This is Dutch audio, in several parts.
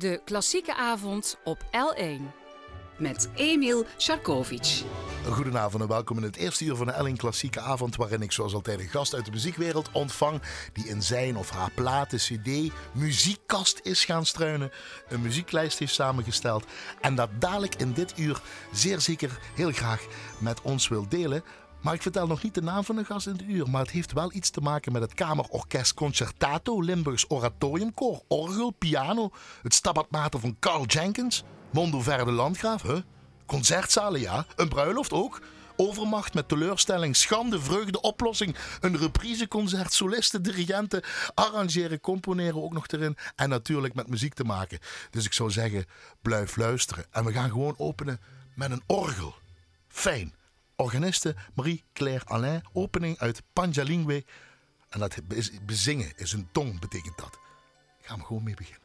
De klassieke avond op L1. met Emil Sharkovic. Goedenavond en welkom in het eerste uur van de Elling Klassieke Avond, waarin ik zoals altijd een gast uit de muziekwereld ontvang die in zijn of haar platen, cd, muziekkast is gaan struinen, een muzieklijst heeft samengesteld en dat dadelijk in dit uur zeer zeker heel graag met ons wil delen. Maar ik vertel nog niet de naam van de gast in het uur. Maar het heeft wel iets te maken met het Kamerorkest Concertato, Limburgs Oratoriumkoor, orgel, piano, het Stabat Mater van Carl Jenkins, Mondo Verde Landgraaf, huh? concertzalen ja, een bruiloft ook. Overmacht met teleurstelling, schande, vreugde, oplossing. Een repriseconcert, solisten, dirigenten, arrangeren, componeren ook nog erin. En natuurlijk met muziek te maken. Dus ik zou zeggen, blijf luisteren. En we gaan gewoon openen met een orgel. Fijn. Organiste Marie-Claire Alain, opening uit Panjalingwe. En dat bezingen, is een tong, betekent dat. Ik ga we gewoon mee beginnen.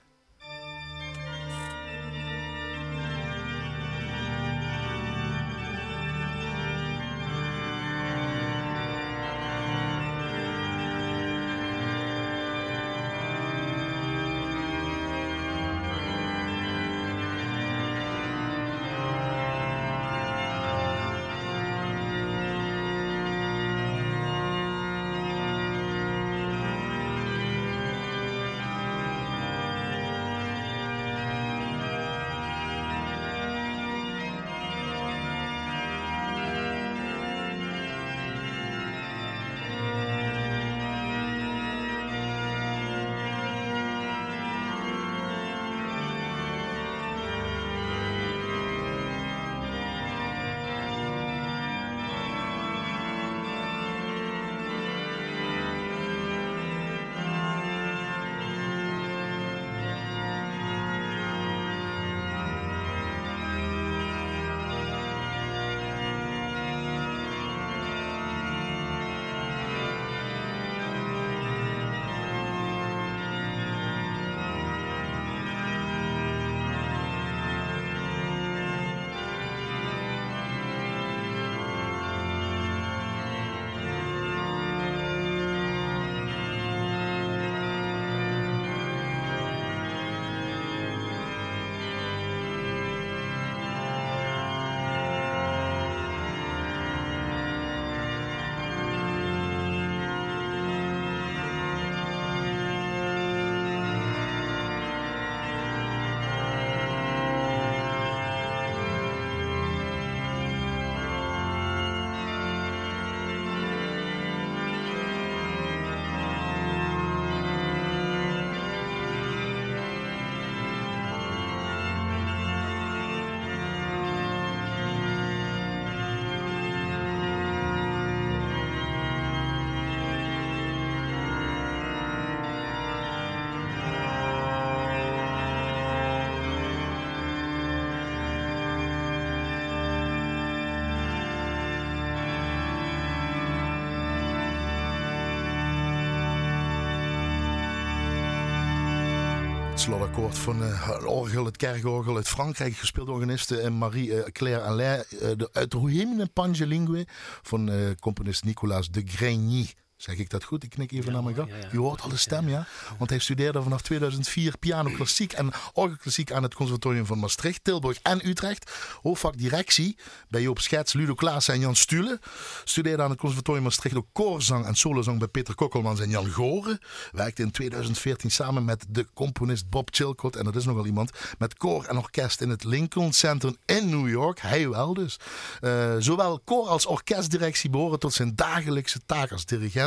Slotakkoord van eh, het orgel, het kerkorgel uit Frankrijk, gespeeld organiste eh, Marie-Claire Alain eh, de, uit Ruhimne Pangelingue van eh, componist Nicolas de Grigny. Zeg ik dat goed? Ik knik even naar mijn gast. Je hoort al de stem, ja? Want hij studeerde vanaf 2004 piano klassiek en orgelklassiek aan het Conservatorium van Maastricht, Tilburg en Utrecht. Hoofdvak directie bij Joop Schets, Ludo Klaassen en Jan Stule. Studeerde aan het Conservatorium Maastricht ook koorzang en solozang bij Peter Kokkelmans en Jan Goren. Werkte in 2014 samen met de componist Bob Chilcott, en dat is nogal iemand, met koor en orkest in het Lincoln Center in New York. Hij wel dus. Eh, zowel koor als orkestdirectie behoren tot zijn dagelijkse taak als dirigent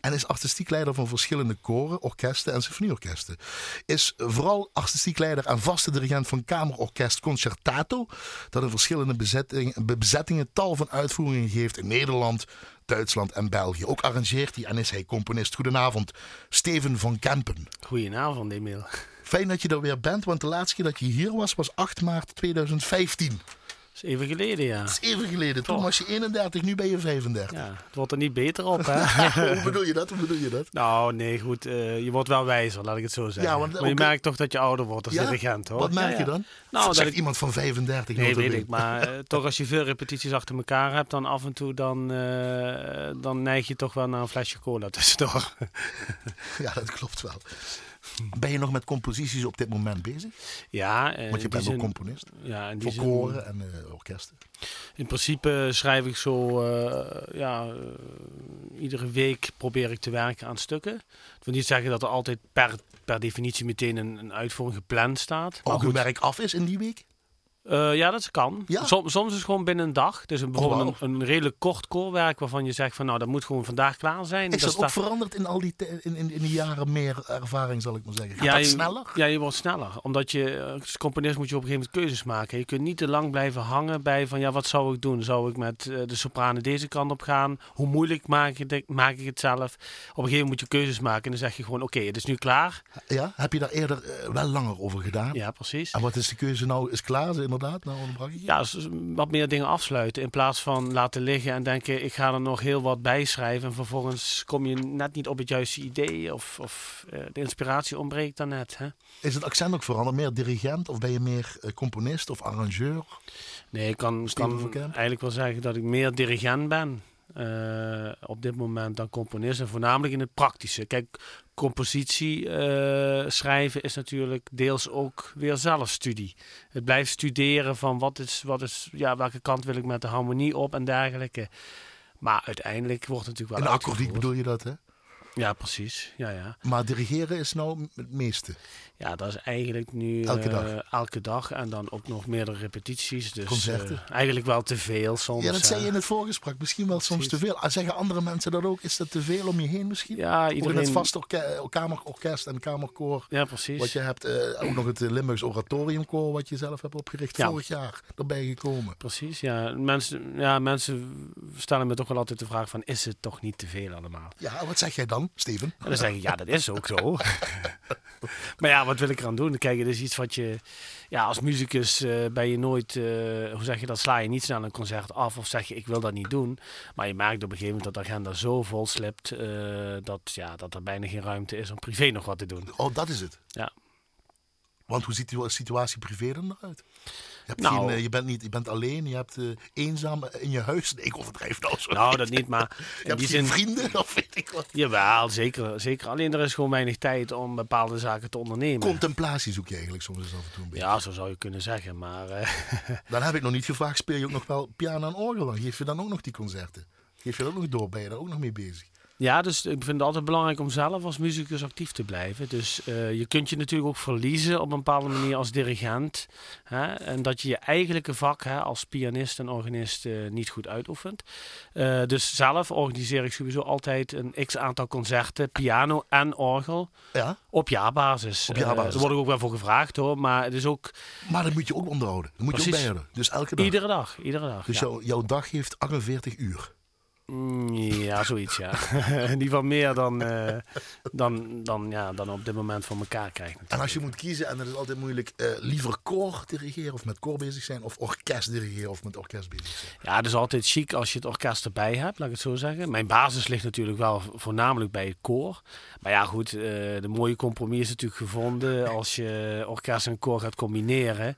en is artistiek leider van verschillende koren, orkesten en symfonieorkesten. Is vooral artistiek leider en vaste dirigent van Kamerorkest Concertato, dat in verschillende bezettingen, bezettingen tal van uitvoeringen geeft in Nederland, Duitsland en België. Ook arrangeert hij en is hij componist. Goedenavond, Steven van Kempen. Goedenavond, Emil. Fijn dat je er weer bent, want de laatste keer dat je hier was, was 8 maart 2015. Dat is even geleden, ja. Dat is even geleden. Toen Toch. was je 31, nu ben je 35. ja. Het wordt er niet beter op, hè? Hoe bedoel je dat? Hoe bedoel je dat? nou, nee, goed. eh, je wordt wel wijzer, laat ik het zo zeggen. Ja, want maar je merkt toch dat je ouder wordt als Ja? dirigent, hoor. Wat merk je dan? Nou, Zegt dat ik... iemand van 35. Nee, weet ik. Maar eh, toch als je veel repetities achter elkaar hebt, dan af en toe dan, eh, dan neig je toch wel naar een flesje cola tussendoor. Ja, dat klopt wel. Ben je nog met composities op dit moment bezig? Ja, eh, Want je bent ook zin- componist. Ja, Voor zin- koren en eh, orkesten. In principe schrijf ik zo, eh, ja, iedere week probeer ik te werken aan stukken. Dat wil niet zeggen dat er altijd per, per definitie meteen een, een uitvoering gepland staat. Maar Ook goed, werk af is in die week? Eh, ja, dat kan. Ja? Som- soms is het gewoon binnen een dag. Dus een, bijvoorbeeld wauw. een, een redelijk kort koorwerk waarvan je zegt van nou, dat moet gewoon vandaag klaar zijn. Is Dat dat ook veranderd in al die in, in, in die jaren meer ervaring, zal ik maar zeggen? Gaat Ja, dat je- sneller? Ja, je wordt sneller. Omdat je eh, als componist moet je op een gegeven moment keuzes maken. Je kunt niet te lang blijven hangen bij van ja, wat zou ik doen? Zou ik met eh, de sopranen deze kant op gaan? Hoe moeilijk maak, je dit- maak ik het zelf? Op een gegeven moment moet je keuzes maken en dan zeg je gewoon oké, het is nu klaar. Ja, heb je daar eerder wel langer over gedaan? Ja, precies. En wat is de keuze nou? Is klaar, Is inderdaad? Nou, onderbrak ik je? Ja, wat meer dingen afsluiten in plaats van laten liggen en denken ik ga er nog heel wat bij schrijven en vervolgens kom je net niet op het juiste idee of, of eh, de inspiratie ontbreekt dan net. Hè? Is het accent ook veranderd? Meer dirigent of ben je meer eh, componist of arrangeur? Nee, ik kan, kan eigenlijk wel zeggen dat ik meer dirigent ben eh, op dit moment dan componist. En voornamelijk in het praktische. Kijk, compositie eh, schrijven is natuurlijk deels ook weer zelfstudie. Het blijft studeren van wat is, wat is, ja, welke kant wil ik met de harmonie op en dergelijke. Maar uiteindelijk wordt het natuurlijk wel akkoordiek uitgevoerd. bedoel je dat, hè? Ja, precies. Ja, ja. Maar dirigeren is nou het meeste. ja, dat is eigenlijk nu Elke eh, dag. elke dag. En dan ook nog meerdere repetities. Dus Concerten. eh, eigenlijk wel te veel soms. ja, dat zei je in het voorgesprek. Misschien wel soms te veel. Ah, Zeggen andere mensen dat ook? Is dat te veel om je heen misschien? Ja, Ook in iedereen... het vaste orke- kamerorkest en kamerkoor. Ja, precies. Wat je hebt, eh, ook nog het eh, Limburgs Oratoriumkoor wat je zelf hebt opgericht Ja. vorig jaar. Je gekomen. Precies, ja. Mensen, ja. mensen stellen me toch wel altijd de vraag van... is het toch niet te veel allemaal? Ja, wat zeg jij dan, Steven? En dan zeg ik, ja, dat is ook zo. maar ja, wat wil ik eraan doen? Kijk, het is iets wat je... Ja, als muzikus eh, ben je nooit... eh, hoe zeg je dat? Sla je niet snel een concert af of zeg je, ik wil dat niet doen. Maar je merkt op een gegeven moment dat de agenda zo vol slipt... eh, dat, ja, dat er bijna geen ruimte is om privé nog wat te doen. Oh, dat is het. Ja. Want hoe ziet die situatie privé er eruit? Je, hebt Nou. geen, eh, je, bent niet, je bent alleen, je hebt eh, eenzaam in je huis. Nee, ik overdrijf nou zo. Nou, dat niet, maar je hebt die geen zin... vrienden, of weet ik wat. Jawel, zeker, zeker. Alleen er is gewoon weinig tijd om bepaalde zaken te ondernemen. Contemplatie zoek je eigenlijk soms eens af en toe een beetje. Ja, zo zou je kunnen zeggen. Maar eh, Dan heb ik nog niet gevraagd, speel je ook nog wel piano en orgel? Dan geef je dan ook nog die concerten? Geef je dat ook nog door? Ben je daar ook nog mee bezig? Ja, dus ik vind het altijd belangrijk om zelf als muzikus actief te blijven. Dus eh, je kunt je natuurlijk ook verliezen op een bepaalde manier als dirigent. Hè? En dat je je eigenlijke vak hè, als pianist en organist eh, niet goed uitoefent. Eh, dus zelf organiseer ik sowieso altijd een x aantal concerten, piano en orgel, Ja, op jaarbasis. Op jaarbasis. Daar word ik ook wel voor gevraagd hoor, maar het is ook maar dat moet je ook onderhouden. Dat moet je ook Precies. bijhouden. Dus elke dag. iedere dag. Iedere dag Dus ja. jouw, jouw dag heeft 48 uur. Mm, Ja, zoiets, ja. In ieder geval meer dan, eh, dan, dan, ja, dan op dit moment voor elkaar krijgen. En als je moet kiezen, en dat is altijd moeilijk, eh, liever koor dirigeren of met koor bezig zijn, of orkest dirigeren of met orkest bezig zijn. Ja, het is altijd chic als je het orkest erbij hebt, laat ik het zo zeggen. Mijn basis ligt natuurlijk wel voornamelijk bij het koor. Maar ja, goed, eh, de mooie compromis is natuurlijk gevonden als je orkest en koor gaat combineren.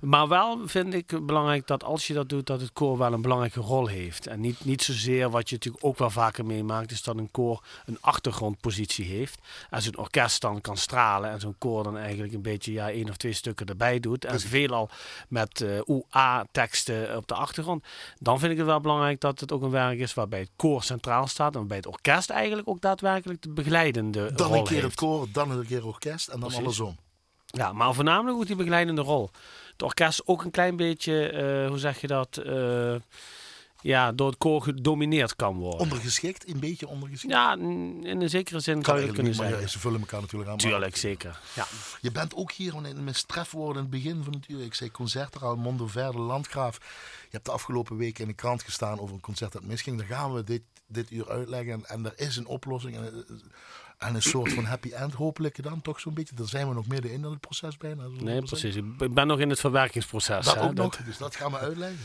Maar wel vind ik belangrijk dat als je dat doet, dat het koor wel een belangrijke rol heeft. En niet, niet zozeer wat je natuurlijk ook wel vaker meemaakt, is dat een koor een achtergrondpositie heeft. En zo'n orkest dan kan stralen en zo'n koor dan eigenlijk een beetje ja, één of twee stukken erbij doet. En veelal met eh UA-teksten op de achtergrond. Dan vind ik het wel belangrijk dat het ook een werk is waarbij het koor centraal staat. En waarbij het orkest eigenlijk ook daadwerkelijk de begeleidende Dan rol een keer heeft. het koor, dan een keer orkest en dan Precies. andersom. Ja, maar voornamelijk ook die begeleidende rol. Het orkest ook een klein beetje, eh, hoe zeg je dat, eh, ja, door het koor gedomineerd kan worden. Ondergeschikt, een beetje ondergeschikt. Ja, in een zekere zin kan je kunnen ja, zeggen. ze vullen elkaar natuurlijk aan. maar- Tuurlijk, zeker. Ja. Je bent ook hier, in mijn strefwoorden in het begin van het uur, ik zei concertraal Mondo Verde Landgraaf. Je hebt de afgelopen weken in de krant gestaan over een concert dat misging. Daar gaan we dit, dit uur uitleggen. En, en er is een oplossing en, eh, en een soort van happy end hopelijk dan toch zo'n beetje. Daar zijn we nog midden in het proces bijna. Nee, zeggen. precies. Ik ben nog in het verwerkingsproces. Dat hè. ook nog, dus dat gaan we uitleggen.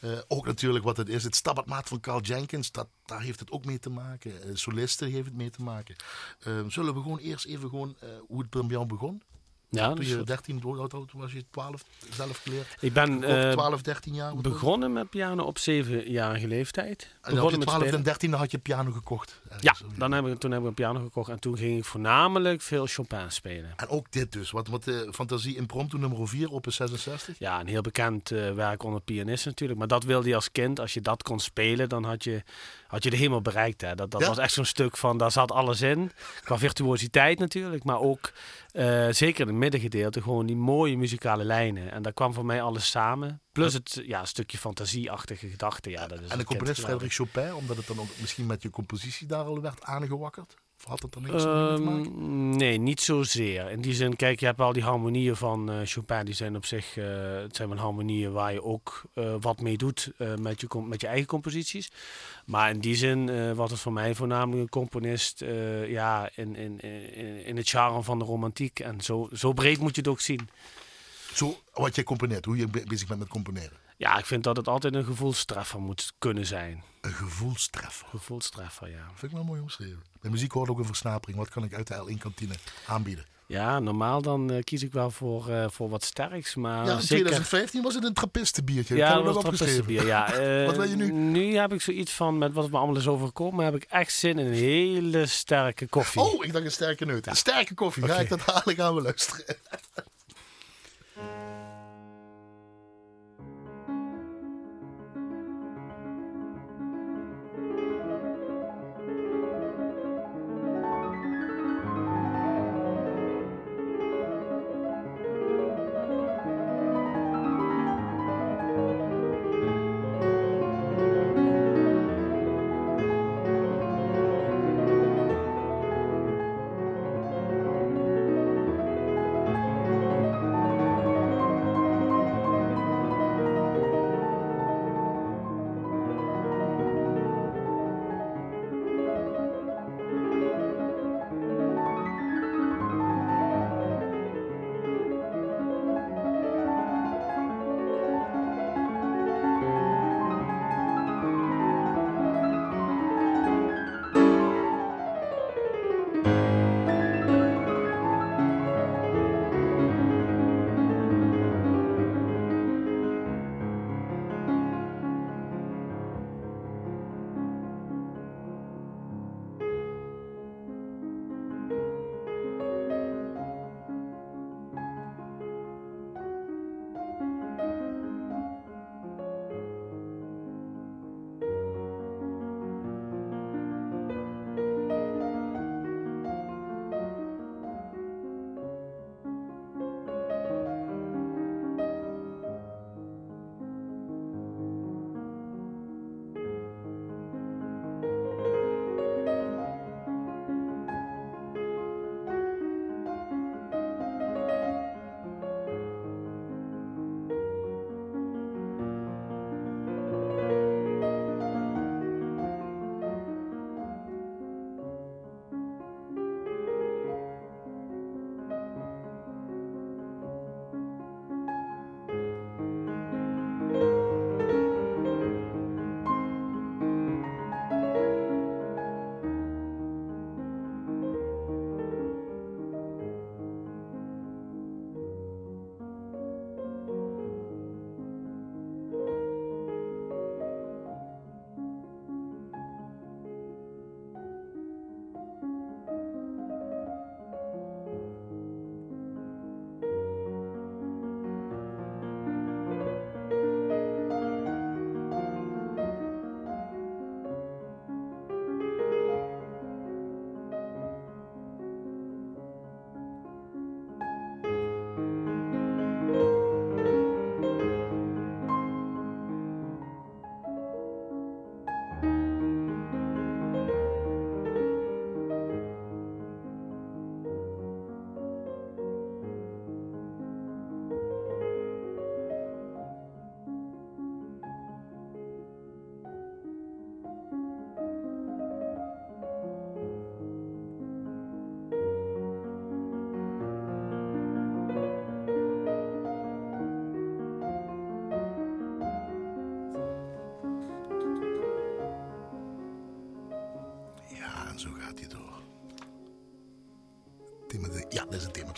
Eh, ook natuurlijk wat het is. Het Stabatmaat van Carl Jenkins, dat, daar heeft het ook mee te maken. Eh, solisten heeft het mee te maken. Eh, zullen we gewoon eerst even gewoon, hoe het bij jou begon? Ja, Toen dus je wat- 13, hoe oud was je 12 zelf geleerd? ik ben Ook eh, 12, 13 jaar? wat was het? begonnen met piano op zevenjarige leeftijd. En dan had je Begonnen met 12 en spelen. 13 had je piano gekocht. Ja, Ergens. dan heb ik, toen heb ik een piano gekocht en toen ging ik voornamelijk veel Chopin spelen. En ook dit dus. Wat, wat de Fantasie Impromptu nummer 4 op een 66. Ja, een heel bekend eh, werk onder pianisten natuurlijk. Maar dat wilde je als kind. Als je dat kon spelen, dan had je, had je de hemel bereikt. Hè. Dat, dat Ja. was echt zo'n stuk van, daar zat alles in. Qua virtuositeit natuurlijk. Maar ook, eh, zeker in het middengedeelte, gewoon die mooie muzikale lijnen. En daar kwam voor mij alles samen. Plus het ja, stukje fantasieachtige gedachten. Ja, dat is En de componist kind Frederik Chopin, omdat het dan ook misschien met je compositie daar al werd aangewakkerd? Of had het er niks mee te maken? Nee, niet zozeer. In die zin, kijk, je hebt al die harmonieën van eh, Chopin. Die zijn op zich, eh, het zijn wel harmonieën waar je ook eh, wat mee doet eh, met, je, met je eigen composities. Maar in die zin eh, was het voor mij voornamelijk een componist eh, ja, in, in, in, in het genre van de romantiek. En zo, zo breed moet je het ook zien. Zo, wat jij componeert, hoe je be- bezig bent met componeren. Ja, ik vind dat het altijd een gevoelstreffer moet kunnen zijn. Een gevoelstreffer. Gevoelstreffer, ja. Vind ik wel mooi omschreven. Bij muziek hoort ook een versnapering. Wat kan ik uit de L1-kantine aanbieden? Ja, normaal dan eh, kies ik wel voor, eh, voor wat sterks. Maar ja, in zeker... 2015 was het een trappistenbiertje. Ja, dat was trappistenbier, ja. Eh, Wat wil je nu? Nu heb ik zoiets van, met wat me allemaal is overkomen, heb ik echt zin in een hele sterke koffie. Oh, ik dacht een sterke neut. Een sterke koffie. Ga Oké. ik dat dadelijk aan we luisteren.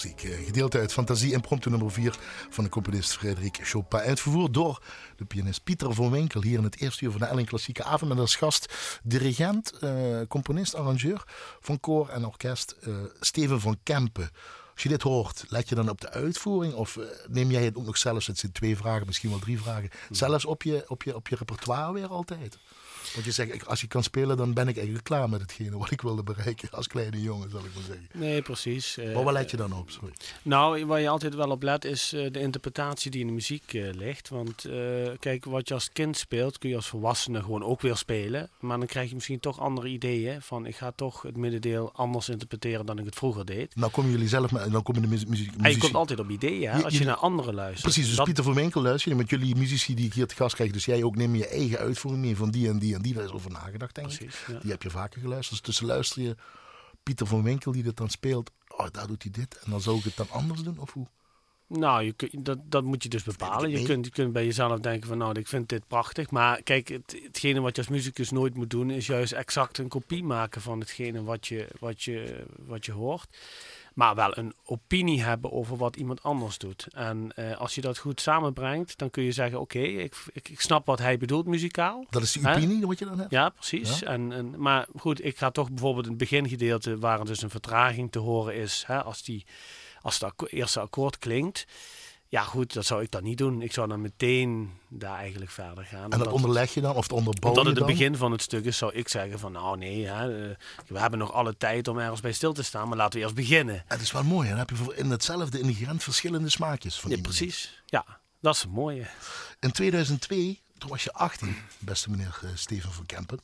Themamuziek. Uh, gedeeld uit Fantasie Impromptu nummer 4 van de componist Frederik Chopin. Uitgevoerd door de pianist Pieter van Winkel hier in het eerste uur van de Elling Klassieke Avond. Met als gast dirigent, uh, componist, arrangeur van koor en orkest uh, Steven van Kempen. Als je dit hoort, let je dan op de uitvoering? Of neem jij het ook nog zelfs, het zijn twee vragen, misschien wel drie vragen, hmm. zelfs op je, op je, op je repertoire weer altijd? Want je zegt, als je kan spelen, dan ben ik eigenlijk klaar met hetgene wat ik wilde bereiken als kleine jongen, zal ik maar zeggen. Nee, precies. maar waar let je dan op? Sorry. Nou, waar je altijd wel op let, is uh, de interpretatie die in de muziek uh, ligt. Want kijk, wat je als kind speelt, kun je als volwassene gewoon ook weer spelen. Maar dan krijg je misschien toch andere ideeën. Van, ik ga toch het middendeel anders interpreteren dan ik het vroeger deed. Nou komen jullie zelf met, dan komen de muziek... muziek en je komt altijd op ideeën, hè, als je, naar anderen luistert. Precies, dus Pieter van Winkel luister je met jullie muzici die ik hier te gast krijg. Dus jij ook neem je eigen uitvoering mee van die en die en die. Daar is over nagedacht, denk Precies, ik. Die heb je vaker geluisterd. Dus tussen luister je Pieter van Winkel die dit dan speelt. Oh, daar doet hij dit. En dan zou ik het dan anders doen, of hoe? Nou, je kun, dat, dat moet je dus bepalen. Je kunt, je kunt bij jezelf denken van, nou, ik vind dit prachtig. Maar kijk, het, hetgene wat je als muzikus nooit moet doen... is juist exact een kopie maken van hetgene wat je, wat je, wat je hoort maar wel een opinie hebben over wat iemand anders doet. En uh, als je dat goed samenbrengt, dan kun je zeggen: Oké, ik, ik, ik, snap wat hij bedoelt muzikaal. Dat is die opinie wat je dan hebt? Ja, precies. En, en, maar goed, ik ga toch bijvoorbeeld in het begingedeelte, waar dus een vertraging te horen is, hè, als, die, als het eerste akkoord klinkt. Ja, goed, dat zou ik dan niet doen. Ik zou dan meteen daar eigenlijk verder gaan. En dat onderleg je dan? Of het onderbouw Omdat het het begin van het stuk is, zou ik zeggen van nou nee, hè, eh, we hebben nog alle tijd om ergens bij stil te staan, maar laten we eerst beginnen. Het is wel mooi, dan heb je in hetzelfde ingrediënt verschillende smaakjes. Van ja, precies. Ja, dat is het mooie. In 2002, toen was je 18, beste meneer uh, Steven van Kempen,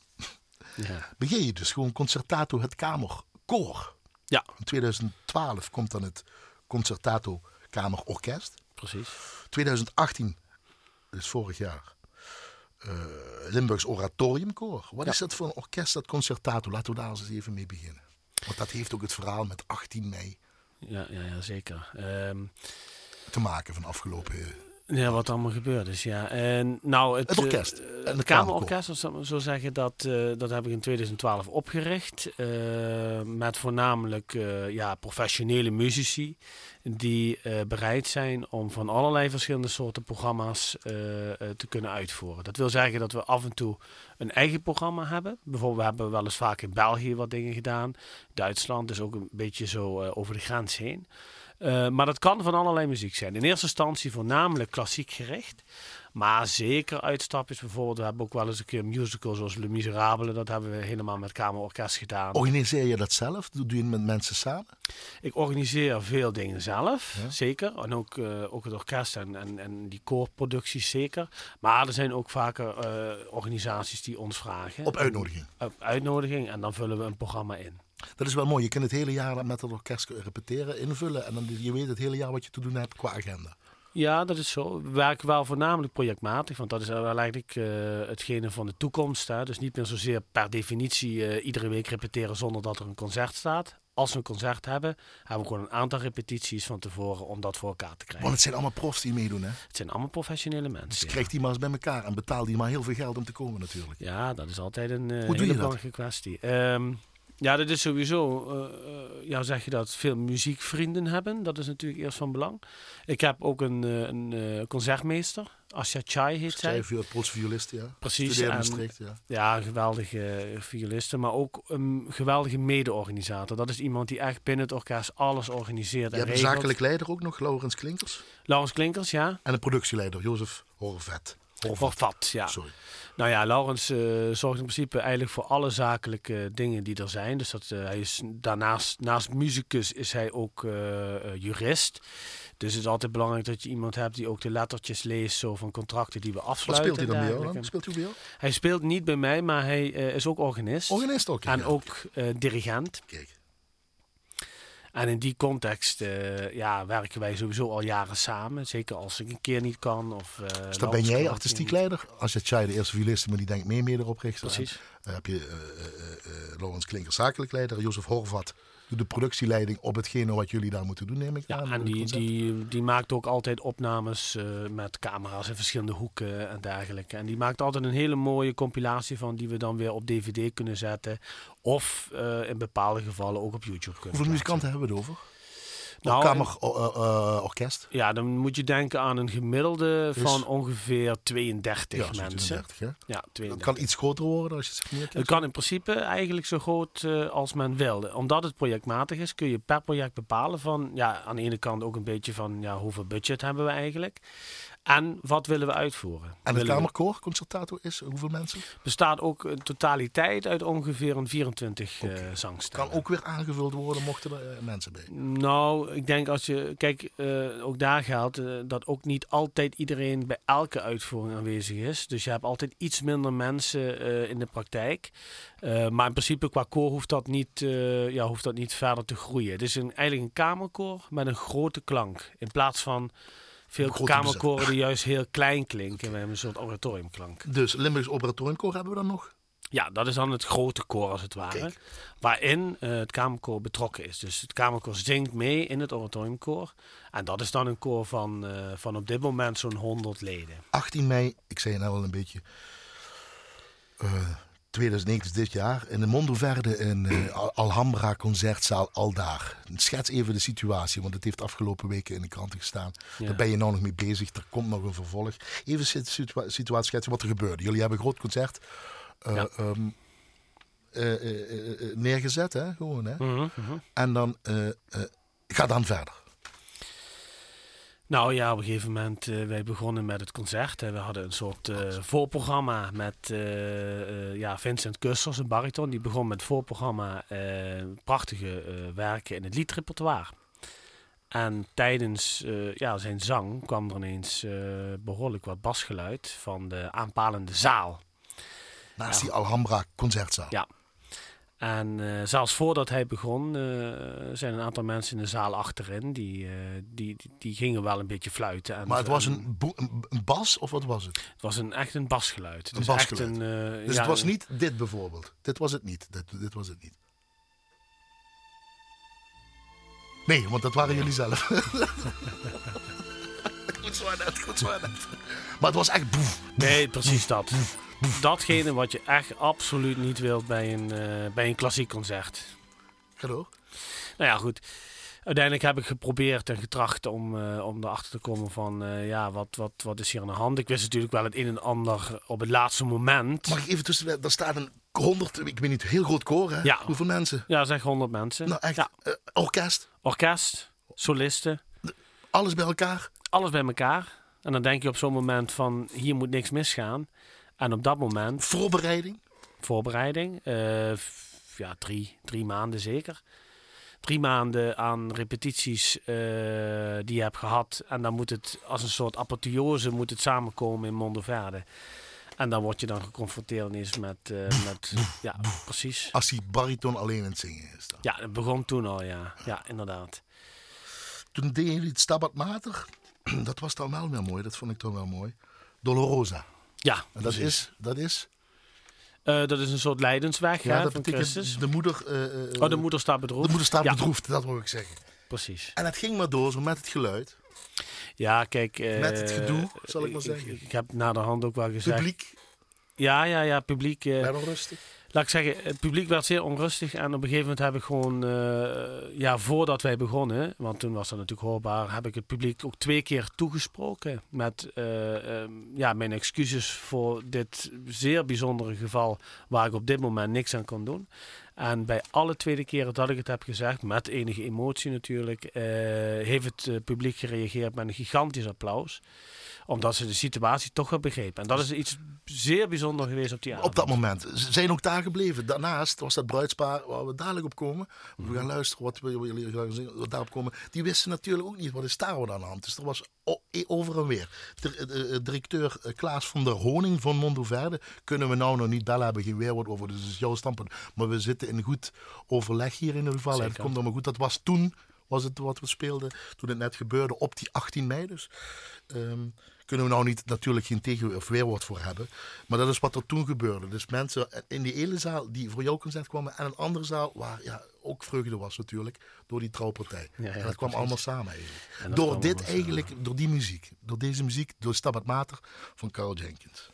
ja. begin je dus gewoon Concertato het Kamerkoor. Ja. In 2012 komt dan het Concertato Kamerorkest precies. 2018, dus vorig jaar, uh, Limburgs Oratoriumkoor. Wat is dat voor een orkest, dat concertato? Laten we daar eens even mee beginnen. Want dat heeft ook het verhaal met 18 mei. Ja, ja, ja zeker. Um, te maken van afgelopen ja, wat allemaal gebeurd is, ja. En, nou, het, het orkest. Uh, het Kamerorkest, als ik zo zeggen, dat, uh, dat heb ik in 2012 opgericht. Uh, met voornamelijk ja, professionele muzici die bereid zijn om van allerlei verschillende soorten programma's te kunnen uitvoeren. Dat wil zeggen dat we af en toe een eigen programma hebben. Bijvoorbeeld, we hebben wel eens vaak in België wat dingen gedaan. Duitsland, dus ook een beetje zo over de grens heen. Uh, maar dat kan van allerlei muziek zijn. In eerste instantie voornamelijk klassiek gericht. Maar zeker uitstapjes bijvoorbeeld. We hebben ook wel eens een keer musicals zoals Le Miserabele. Dat hebben we helemaal met kamerorkest gedaan. Organiseer je dat zelf? Doe je het met mensen samen? Ik organiseer veel dingen zelf, zeker. En ook, uh, ook het orkest en, en, en die koorproducties zeker. Maar er zijn ook vaker uh, organisaties die ons vragen. Op uitnodiging? op uitnodiging. En dan vullen we een programma in. Dat is wel mooi. Je kunt het hele jaar met het orkest repeteren, invullen. En dan je weet het hele jaar wat je te doen hebt qua agenda. Ja, dat is zo. We werken wel voornamelijk projectmatig, want dat is wel eigenlijk uh, hetgene van de toekomst. Hè. Dus niet meer zozeer per definitie uh, iedere week repeteren zonder dat er een concert staat. Als we een concert hebben, hebben we gewoon een aantal repetities van tevoren om dat voor elkaar te krijgen. Want het zijn allemaal profs die meedoen, hè? Het zijn allemaal professionele mensen. Dus ja. krijg die maar eens bij elkaar en betaal die maar heel veel geld om te komen natuurlijk. Ja, dat is altijd een uh, hele belangrijke kwestie. Um, ja, dat is sowieso, uh, ja, zeg je dat, veel muziekvrienden hebben. Dat is natuurlijk eerst van belang. Ik heb ook een, uh, een concertmeester, Asya Chai heet zij. Violist, ja. Precies. En, Maastricht, ja. ja, een geweldige violiste, maar ook een geweldige mede-organisator. Dat is iemand die echt binnen het orkest alles organiseert Je hebt een zakelijk leider ook nog, Laurens Klinkers. Laurens Klinkers, ja. En een productieleider, Jozef Horvat. Horvat, ja. Sorry. Nou ja, Laurens uh, zorgt in principe eigenlijk voor alle zakelijke dingen die er zijn. Dus dat, uh, hij is daarnaast, naast muzikus is hij ook uh, jurist. Dus het is altijd belangrijk dat je iemand hebt die ook de lettertjes leest zo van contracten die we afsluiten. Wat speelt hij dan bij jou? Speelt hij bij jou? Hij speelt niet bij mij, maar hij is ook organist. Organist ook, En ook dirigent. Kijk. En in die context uh, ja, werken wij sowieso al jaren samen. Zeker als ik een keer niet kan. Of, uh, dus dan ben jij artistiek leider? Als je Chai de eerste violist, maar die denkt meer meer erop richten. Precies. Dan heb je Laurens Klinker zakelijk leider. Jozef Horvat de productieleiding op hetgene wat jullie daar moeten doen, neem ik ja, aan. en die, die, die maakt ook altijd opnames uh, met camera's in verschillende hoeken en dergelijke. En die maakt altijd een hele mooie compilatie van die we dan weer op DVD kunnen zetten. Of uh, in bepaalde gevallen ook op YouTube kunnen Hoeveel muzikanten hebben we het over? Nou, Kamerorkest? Ja, dan moet je denken aan een gemiddelde Is- van ongeveer 32 Ja, mensen. 32, hè? Ja, Dat 32. kan iets groter worden als je het meer Het kan in principe eigenlijk zo groot eh, als men wil. Omdat het projectmatig is, kun je per project bepalen van, ja, aan de ene kant ook een beetje van, ja, hoeveel budget hebben we eigenlijk? En wat willen we uitvoeren? En het Kamerkoor, concertato, is hoeveel mensen? bestaat ook een totaliteit uit ongeveer een 24 eh zangstemmen. Kan ook weer aangevuld worden mochten er eh, mensen bij. Nou, ik denk als je. Kijk, eh, ook daar geldt eh, dat ook niet altijd iedereen bij elke uitvoering aanwezig is. Dus je hebt altijd iets minder mensen in de praktijk. Maar in principe qua koor hoeft dat, niet, ja, hoeft dat niet verder te groeien. Het is een, eigenlijk een kamerkoor met een grote klank. In plaats van veel kamerkoren die juist heel klein klinken. We hebben een soort oratoriumklank. Dus Limburgs Operatoriumkoor hebben we dan nog? Ja, dat is dan het grote koor als het ware. Kijk. Waarin eh, het kamerkoor betrokken is. Dus het kamerkoor zingt mee in het oratoriumkoor. En dat is dan een koor van, eh, van op dit moment zo'n 100 leden. 18 mei, ik zei het nou al een beetje. eh 2019 is dit jaar. In de Mondo Verde in eh, Al- Alhambra Concertzaal Aldaar. Schets even de situatie, want het heeft afgelopen weken in de kranten gestaan. Ja. Daar ben je nou nog mee bezig. Er komt nog een vervolg. Even de situa- situatie schetsen wat er gebeurde. Jullie hebben een groot concert eh, Ja. ehm, eh, neergezet, hè? Gewoon, hè? Mhm, mhm. En dan ga dan verder. Nou ja, op een gegeven moment, eh, wij begonnen met het concert. Hè. We hadden een soort eh, voorprogramma met eh, ja, Vincent Kussers, een bariton. Die begon met het voorprogramma prachtige werken in het liedrepertoire. En tijdens ja, zijn zang kwam er ineens eh, behoorlijk wat basgeluid van de aanpalende zaal. Naast Ja. die Alhambra Concertzaal. Ja. En eh, zelfs voordat hij begon, eh, zijn een aantal mensen in de zaal achterin. Die, eh, die, die, gingen wel een beetje fluiten. En, Maar het was en een, een, bas of wat was het? het was een, echt een basgeluid. Het Een is basgeluid. Echt een, Dus ja, het was niet dit bijvoorbeeld. Dit was het niet. Dit, dit was het niet. Nee, want dat waren jullie zelf. goed zo net, goed zo net. Maar het was echt boef. Nee, precies dat. Datgene wat je echt absoluut niet wilt bij een, eh, bij een klassiek concert. Ga door. Nou ja, goed. Uiteindelijk heb ik geprobeerd en getracht om, eh, om erachter te komen van, eh, ja, wat, wat, wat is hier aan de hand? Ik wist natuurlijk wel het een en ander op het laatste moment. Mag ik even tussen... Daar staat een honderd, ik weet niet, heel groot koor hè? Ja. Hoeveel mensen? Ja, zeg 100 mensen. Nou echt, Ja, orkest, orkest, solisten, alles bij elkaar. alles bij elkaar. En dan denk je op zo'n moment van, hier moet niks misgaan. En op dat moment Voorbereiding. voorbereiding. eh, ja, drie, drie maanden zeker. Drie maanden aan repetities eh, die je hebt gehad. En dan moet het als een soort apotheose moet het samenkomen in Mondoverde. En dan word je dan geconfronteerd ineens met... eh, met ja, precies. Als die bariton alleen in het zingen is. Dan. Ja, het begon toen al, ja. Ja, inderdaad. Toen deden jullie het Stabat Mater. Dat was dan wel weer mooi. Dat vond ik dan wel mooi. Dolorosa. Ja, En dat precies. is, dat is Eh, dat is een soort lijdensweg ja, van Christus. de moeder... eh, eh, Oh, de moeder staat de bedroefd. moeder staat Ja, bedroefd, dat wil ik zeggen. precies. En het ging maar door, zo met het geluid. Ja, kijk... Met het gedoe, zal ik maar zeggen. Ik, ik heb na de hand ook wel gezegd... Publiek, Ja, ja, ja, publiek. wel rustig. Laat ik zeggen, het publiek werd zeer onrustig. En op een gegeven moment heb ik gewoon, eh, ja, voordat wij begonnen, want toen was dat natuurlijk hoorbaar, heb ik het publiek ook twee keer toegesproken. Met eh, ehm, ja, mijn excuses voor dit zeer bijzondere geval, waar ik op dit moment niks aan kon doen. En bij alle tweede keren dat ik het heb gezegd, met enige emotie natuurlijk, eh, heeft het publiek gereageerd met een gigantisch applaus. Omdat ze de situatie toch wel begrepen. En dat is iets zeer bijzonder geweest op die avond. Op dat moment. Ze zijn ook daar gebleven. Daarnaast was dat bruidspaar waar we dadelijk op komen. We gaan luisteren wat we jullie wat daarop komen. Die wisten natuurlijk ook niet wat is daar aan de hand. Dus er was e- over en weer. De, de- de directeur eh, Klaas van der Honing van Mondoverde kunnen we nou nog niet bellen. Hebben geen weerwoord over. Dus dat is jouw standpunt. Maar we zitten in goed overleg hier in ieder geval. En het komt allemaal goed. Dat was toen was het wat we speelden. Toen het net gebeurde op die 18 mei dus. Ehm, kunnen we nou niet natuurlijk geen tegen- of weerwoord voor hebben. Maar dat is wat er toen gebeurde. Dus mensen in die ene zaal die voor jouw concert kwamen en een andere zaal waar ja, ook vreugde was natuurlijk door die trouwpartij. Ja, ja, en dat kwam allemaal samen eigenlijk. Door dit samen. eigenlijk, door die muziek. Door deze muziek, door Stabat Mater van Carl Jenkins.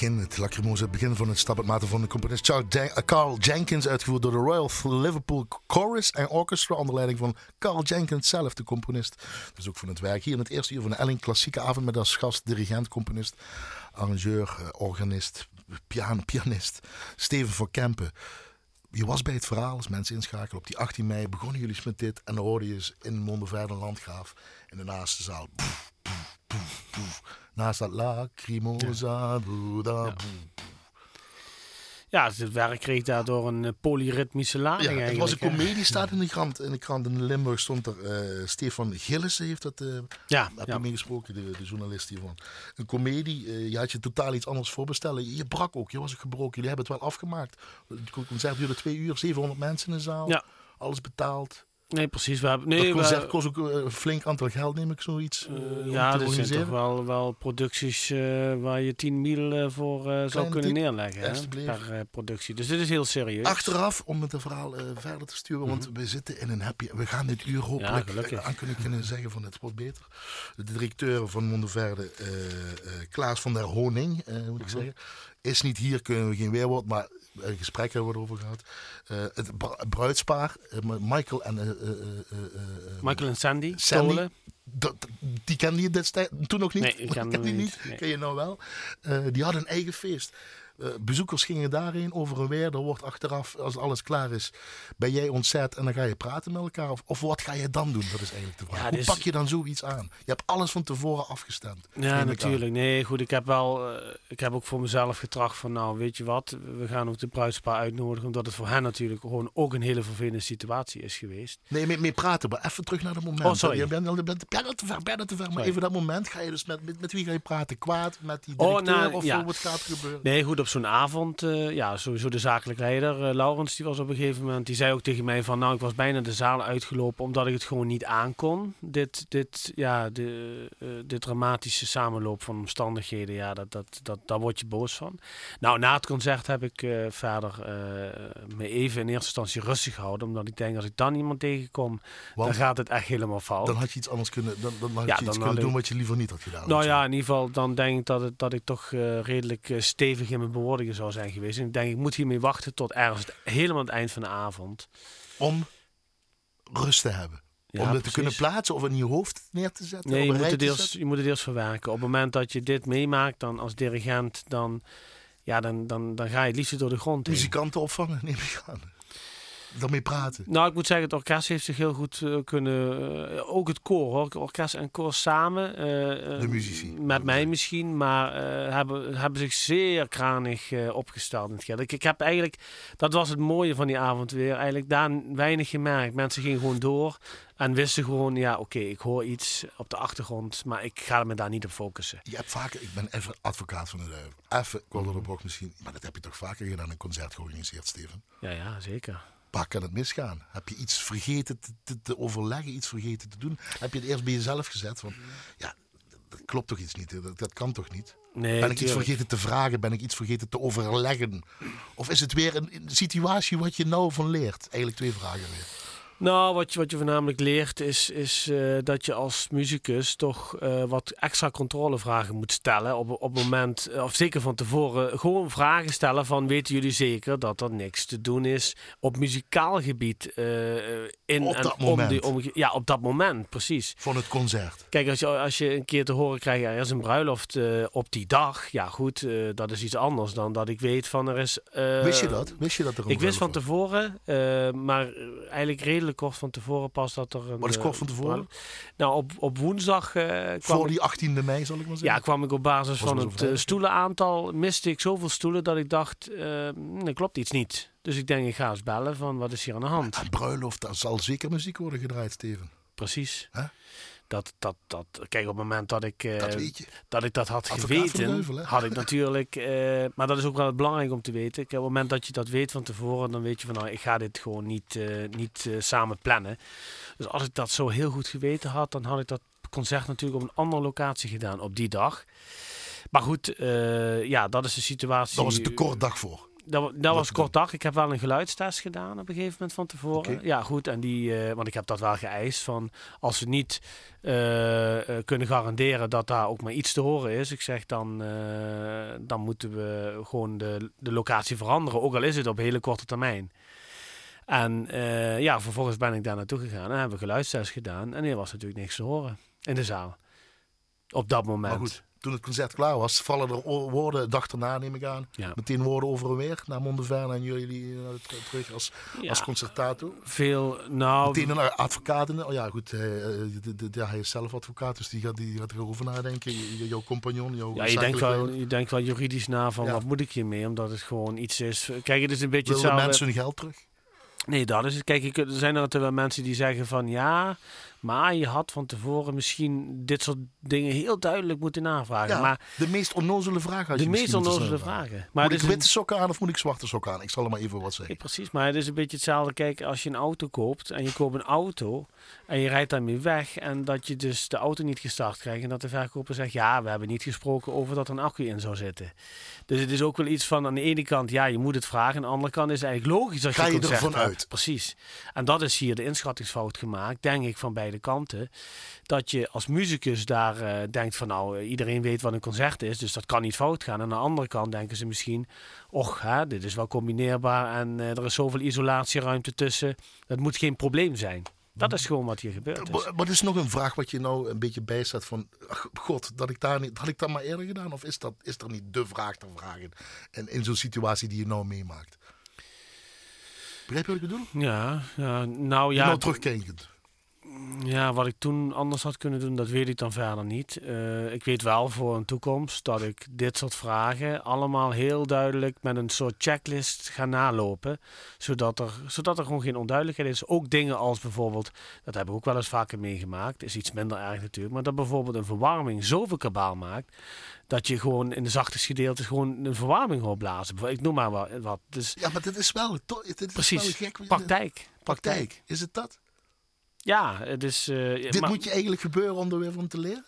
Begin, het lacrimosa, het begin van het stappenmaten van de componist Jen Carl Jenkins, uitgevoerd door de Royal Liverpool Chorus en Orchestra, onder leiding van Carl Jenkins zelf, de componist. Dus ook van het werk hier in het eerste uur van de Elling Klassieke Avond met als gast dirigent, componist, arrangeur, organist, pian pianist, Steven van Kempen. Je was bij het verhaal, als mensen inschakelen. Op die 18 mei begonnen jullie met dit en dan hoorde je eens in Mondeverde Landgraaf in de naaste zaal. Poef, poef. Naast dat lacrimosa, Buddha, Ja. Ja, het werk kreeg daardoor een eh, polyritmische lading Ja, het was een comedie, staat in de krant. In de krant in Limburg stond er eh, Stefan Gillissen, heeft dat, eh Ja, heb ja. je meegesproken, de, de journalist hiervan. Een comedie, je had je totaal iets anders voorbestellen. Je, je brak ook, je was ook gebroken. Jullie hebben het wel afgemaakt. Het concert duurde twee uur, 700 mensen in de zaal. Ja. Alles betaald. Nee, precies. We hebben, dat nee, concert we, kost ook eh, een flink aantal geld, neem ik zoiets. eh, eh, ja, er zijn toch wel, wel producties waar je 10 mil voor zou kunnen neerleggen hè, per productie. Dus dit is heel serieus. Achteraf, om het verhaal verder te sturen, want we zitten in een happy... We gaan dit uur hopelijk Mhm. eh, aan kunnen, kunnen zeggen van het wordt beter. De directeur van Mondeverde, Klaas van der Honing, moet ik Mhm. zeggen, is niet hier, kunnen we geen weerwoord, maar een gesprek hebben we erover gehad. Eh, het br- bruidspaar, eh, Michael en... eh, eh, eh, eh, eh, Michael en Sandy, Sandy. Dat, die kende je destijds toen nog niet? Nee, ik ken die niet. nee. Ken je nou wel? Eh, die hadden een eigen feest. Eh, bezoekers gingen daarheen over en weer. Er wordt achteraf, als alles klaar is, ben jij ontzet en dan ga je praten met elkaar. Of, of wat ga je dan doen? Dat is eigenlijk de vraag. Ja, Hoe dus- pak je dan zoiets aan? Je hebt alles van tevoren afgestemd. Ja, natuurlijk. Nee, goed. Ik heb wel, eh, ik heb ook voor mezelf getracht van, nou, weet je wat, we gaan ook de bruidspaar uitnodigen, omdat het voor hen natuurlijk gewoon ook een hele vervelende situatie is geweest. Nee, mee, mee praten, maar even terug naar dat moment. Oh, sorry. Je bent, je bent bijna te ver, bijna te ver. Maar Sorry. even dat moment ga je dus met, met, met wie ga je praten? Kwaad? Met die Oh, directeur? nou, of ja. wat gaat er gebeuren? Nee, goed, op zo'n avond, eh, ja, sowieso de zakelijk leider, eh, Laurens, die was op een gegeven moment, die zei ook tegen mij van, nou, ik was bijna de zaal uitgelopen omdat ik het gewoon niet aankon. Dit, dit, ja, de, eh, dit dramatische samenloop van omstandigheden, ja, dat, dat, dat, daar word je boos van. Nou, na het concert heb ik verder me even in eerste instantie rustig gehouden, omdat ik denk, als ik dan iemand tegenkom, Want dan gaat het echt helemaal fout. dan had je iets anders kunnen, dan, dan had Ja, je iets dan kunnen doen wat je liever niet had gedaan. Nou ja, in ieder geval, dan denk ik dat, het, dat ik toch redelijk stevig in mijn bewoordingen zou zijn geweest. En ik denk, ik moet hiermee wachten tot ergens het- helemaal het eind van de avond. Om rust te hebben. Ja, om het te kunnen plaatsen of in je hoofd neer te zetten. Nee, je moet, het zetten. je moet het eerst verwerken. Op het moment dat je dit meemaakt, dan als dirigent, dan, ja, dan, dan, dan ga je het liefst door de grond heen. Muzikanten opvangen, neem ik aan. Daarmee praten. Nou, ik moet zeggen, het orkest heeft zich heel goed eh, kunnen... eh, ook het koor, hoor. Orkest en koor samen. eh, De muzici. Met mij misschien, maar hebben, hebben zich zeer kranig opgesteld in het. Ik, ik heb eigenlijk... Dat was het mooie van die avond weer. Eigenlijk daar weinig gemerkt. Mensen gingen gewoon door en wisten gewoon... Ja, oké, ik hoor iets op de achtergrond, maar ik ga me daar niet op focussen. Je hebt vaker, ik ben even advocaat van de duivel. Even, ik wil misschien. Maar dat heb je toch vaker gedaan, een concert georganiseerd, Steven? Ja, ja, zeker. Waar kan het misgaan? Heb je iets vergeten te, te, overleggen, iets vergeten te doen? Heb je het eerst bij jezelf gezet? Van, ja, dat klopt toch iets niet? Dat, dat kan toch niet? Nee, Ben ik iets vergeten te vragen? Ben ik iets vergeten te overleggen? Of is het weer een, een situatie wat je nou van leert? Eigenlijk twee vragen weer. Nou, wat je, wat je voornamelijk leert is, is eh, dat je als muzikus toch eh, wat extra controlevragen moet stellen. Op, op het moment, eh, of zeker van tevoren, gewoon vragen stellen van weten jullie zeker dat er niks te doen is op muzikaal gebied. in Op en dat om moment. die ja, op dat moment, precies. Van het concert. Kijk, als je, als je een keer te horen krijgt, er is een bruiloft op die dag. Ja goed, dat is iets anders dan dat ik weet van er is... Wist je dat? Wist je dat er een ik wist van tevoren, maar eigenlijk redelijk kort van tevoren pas dat er een... Wat is eh, kort van tevoren? Nou, op, op woensdag eh, kwam Voor die 18e mei, zal ik maar ja, zeggen. kwam ik op basis Was van het eh, stoelenaantal, miste ik zoveel stoelen dat ik dacht, er klopt iets niet. Dus ik denk, ik ga eens bellen van wat is hier aan de hand? Een bruiloft, daar zal zeker muziek worden gedraaid, Steven. Precies. Dat, dat, dat, kijk, op het moment dat ik, eh, Dat dat ik dat had Advocaat geweten, had ik natuurlijk, eh, maar dat is ook wel belangrijk om te weten. Kijk, op het moment dat je dat weet van tevoren, dan weet je van nou, ik ga dit gewoon niet, eh, niet eh, samen plannen. Dus als ik dat zo heel goed geweten had, dan had ik dat concert natuurlijk op een andere locatie gedaan op die dag. Maar goed, eh, ja, dat is de situatie. Daar was het te kort dag voor. Dat, dat was kort dag. Ik heb wel een geluidstest gedaan op een gegeven moment van tevoren. Ja, goed. En die, eh, want ik heb dat wel geëist van als we niet eh, eh, kunnen garanderen dat daar ook maar iets te horen is. Ik zeg dan, dan moeten we gewoon de, de locatie veranderen. Ook al is het op hele korte termijn. En ja, vervolgens ben ik daar naartoe gegaan en hebben we geluidstest gedaan. En er was natuurlijk niks te horen in de zaal. Op dat moment. Maar goed, toen het concert klaar was, vallen er woorden, de dag erna neem ik aan. Ja. Meteen woorden over en weer naar Mondeverne en jullie eh, t- terug als, Ja. als concertator. Veel, nou, Meteen een advocaat in. Oh ja, goed, hij, eh, de- de- de- hij is zelf advocaat, dus die gaat, die gaat erover nadenken. Jouw compagnon, jouw Ja, je denkt, wel, je denkt wel juridisch na van Ja. wat moet ik hiermee, omdat het gewoon iets is. Kijk, het is een beetje hetzelfde. mensen hun geld terug? Nee, dat is het. Kijk, er zijn er wel mensen die zeggen van ja, maar je had van tevoren misschien dit soort dingen heel duidelijk moeten navragen. Ja, maar de meest onnozele vraag had de je meest misschien moeten onnozele vragen. Maar moet ik een- witte sokken aan of moet ik zwarte sokken aan? Ik zal er maar even wat zeggen. Ja, precies, maar het is een beetje hetzelfde. Kijk, als je een auto koopt en je koopt een auto en je rijdt daarmee weg en dat je dus de auto niet gestart krijgt en dat de verkoper zegt, ja, we hebben niet gesproken over dat er een accu in zou zitten. Dus het is ook wel iets van, aan de ene kant, ja, je moet het vragen. Aan de andere kant is het eigenlijk logisch dat je Ga je concert ervan uit? Precies. En dat is hier de inschattingsfout gemaakt, denk ik, van beide kanten. Dat je als muzikus daar eh, denkt van, nou, eh, iedereen weet wat een concert is, dus dat kan niet fout gaan. En aan de andere kant denken ze misschien, och, hè, dit is wel combineerbaar en eh, er is zoveel isolatieruimte tussen. Dat moet geen probleem zijn. Dat is gewoon wat hier gebeurd is. Maar maar is nog een vraag wat je nou een beetje bijstaat van... ach, God, dat ik daar niet, had ik dat maar eerder gedaan? Of is, dat, is er niet de vraag te vragen? En in zo'n situatie die je nou meemaakt. Begrijp je wat ik bedoel? Ja, ja nou Ja, ja, nou terugkijkend. Ja, wat ik toen anders had kunnen doen, dat weet ik dan verder niet. Eh, ik weet wel voor een toekomst dat ik dit soort vragen allemaal heel duidelijk met een soort checklist ga nalopen. Zodat er, zodat er gewoon geen onduidelijkheid is. Ook dingen als bijvoorbeeld, dat heb ik ook wel eens vaker meegemaakt, is iets minder erg natuurlijk, maar dat bijvoorbeeld een verwarming zoveel kabaal maakt. Dat je gewoon in de zachte gedeeltes gewoon een verwarming hoort blazen. Ik noem maar wat. Dus Ja, maar dit is wel, dit is precies, wel gek. praktijk. Praktijk. Is het dat? Ja, het is. eh, Dit maar- moet je eigenlijk gebeuren om er weer van te leren?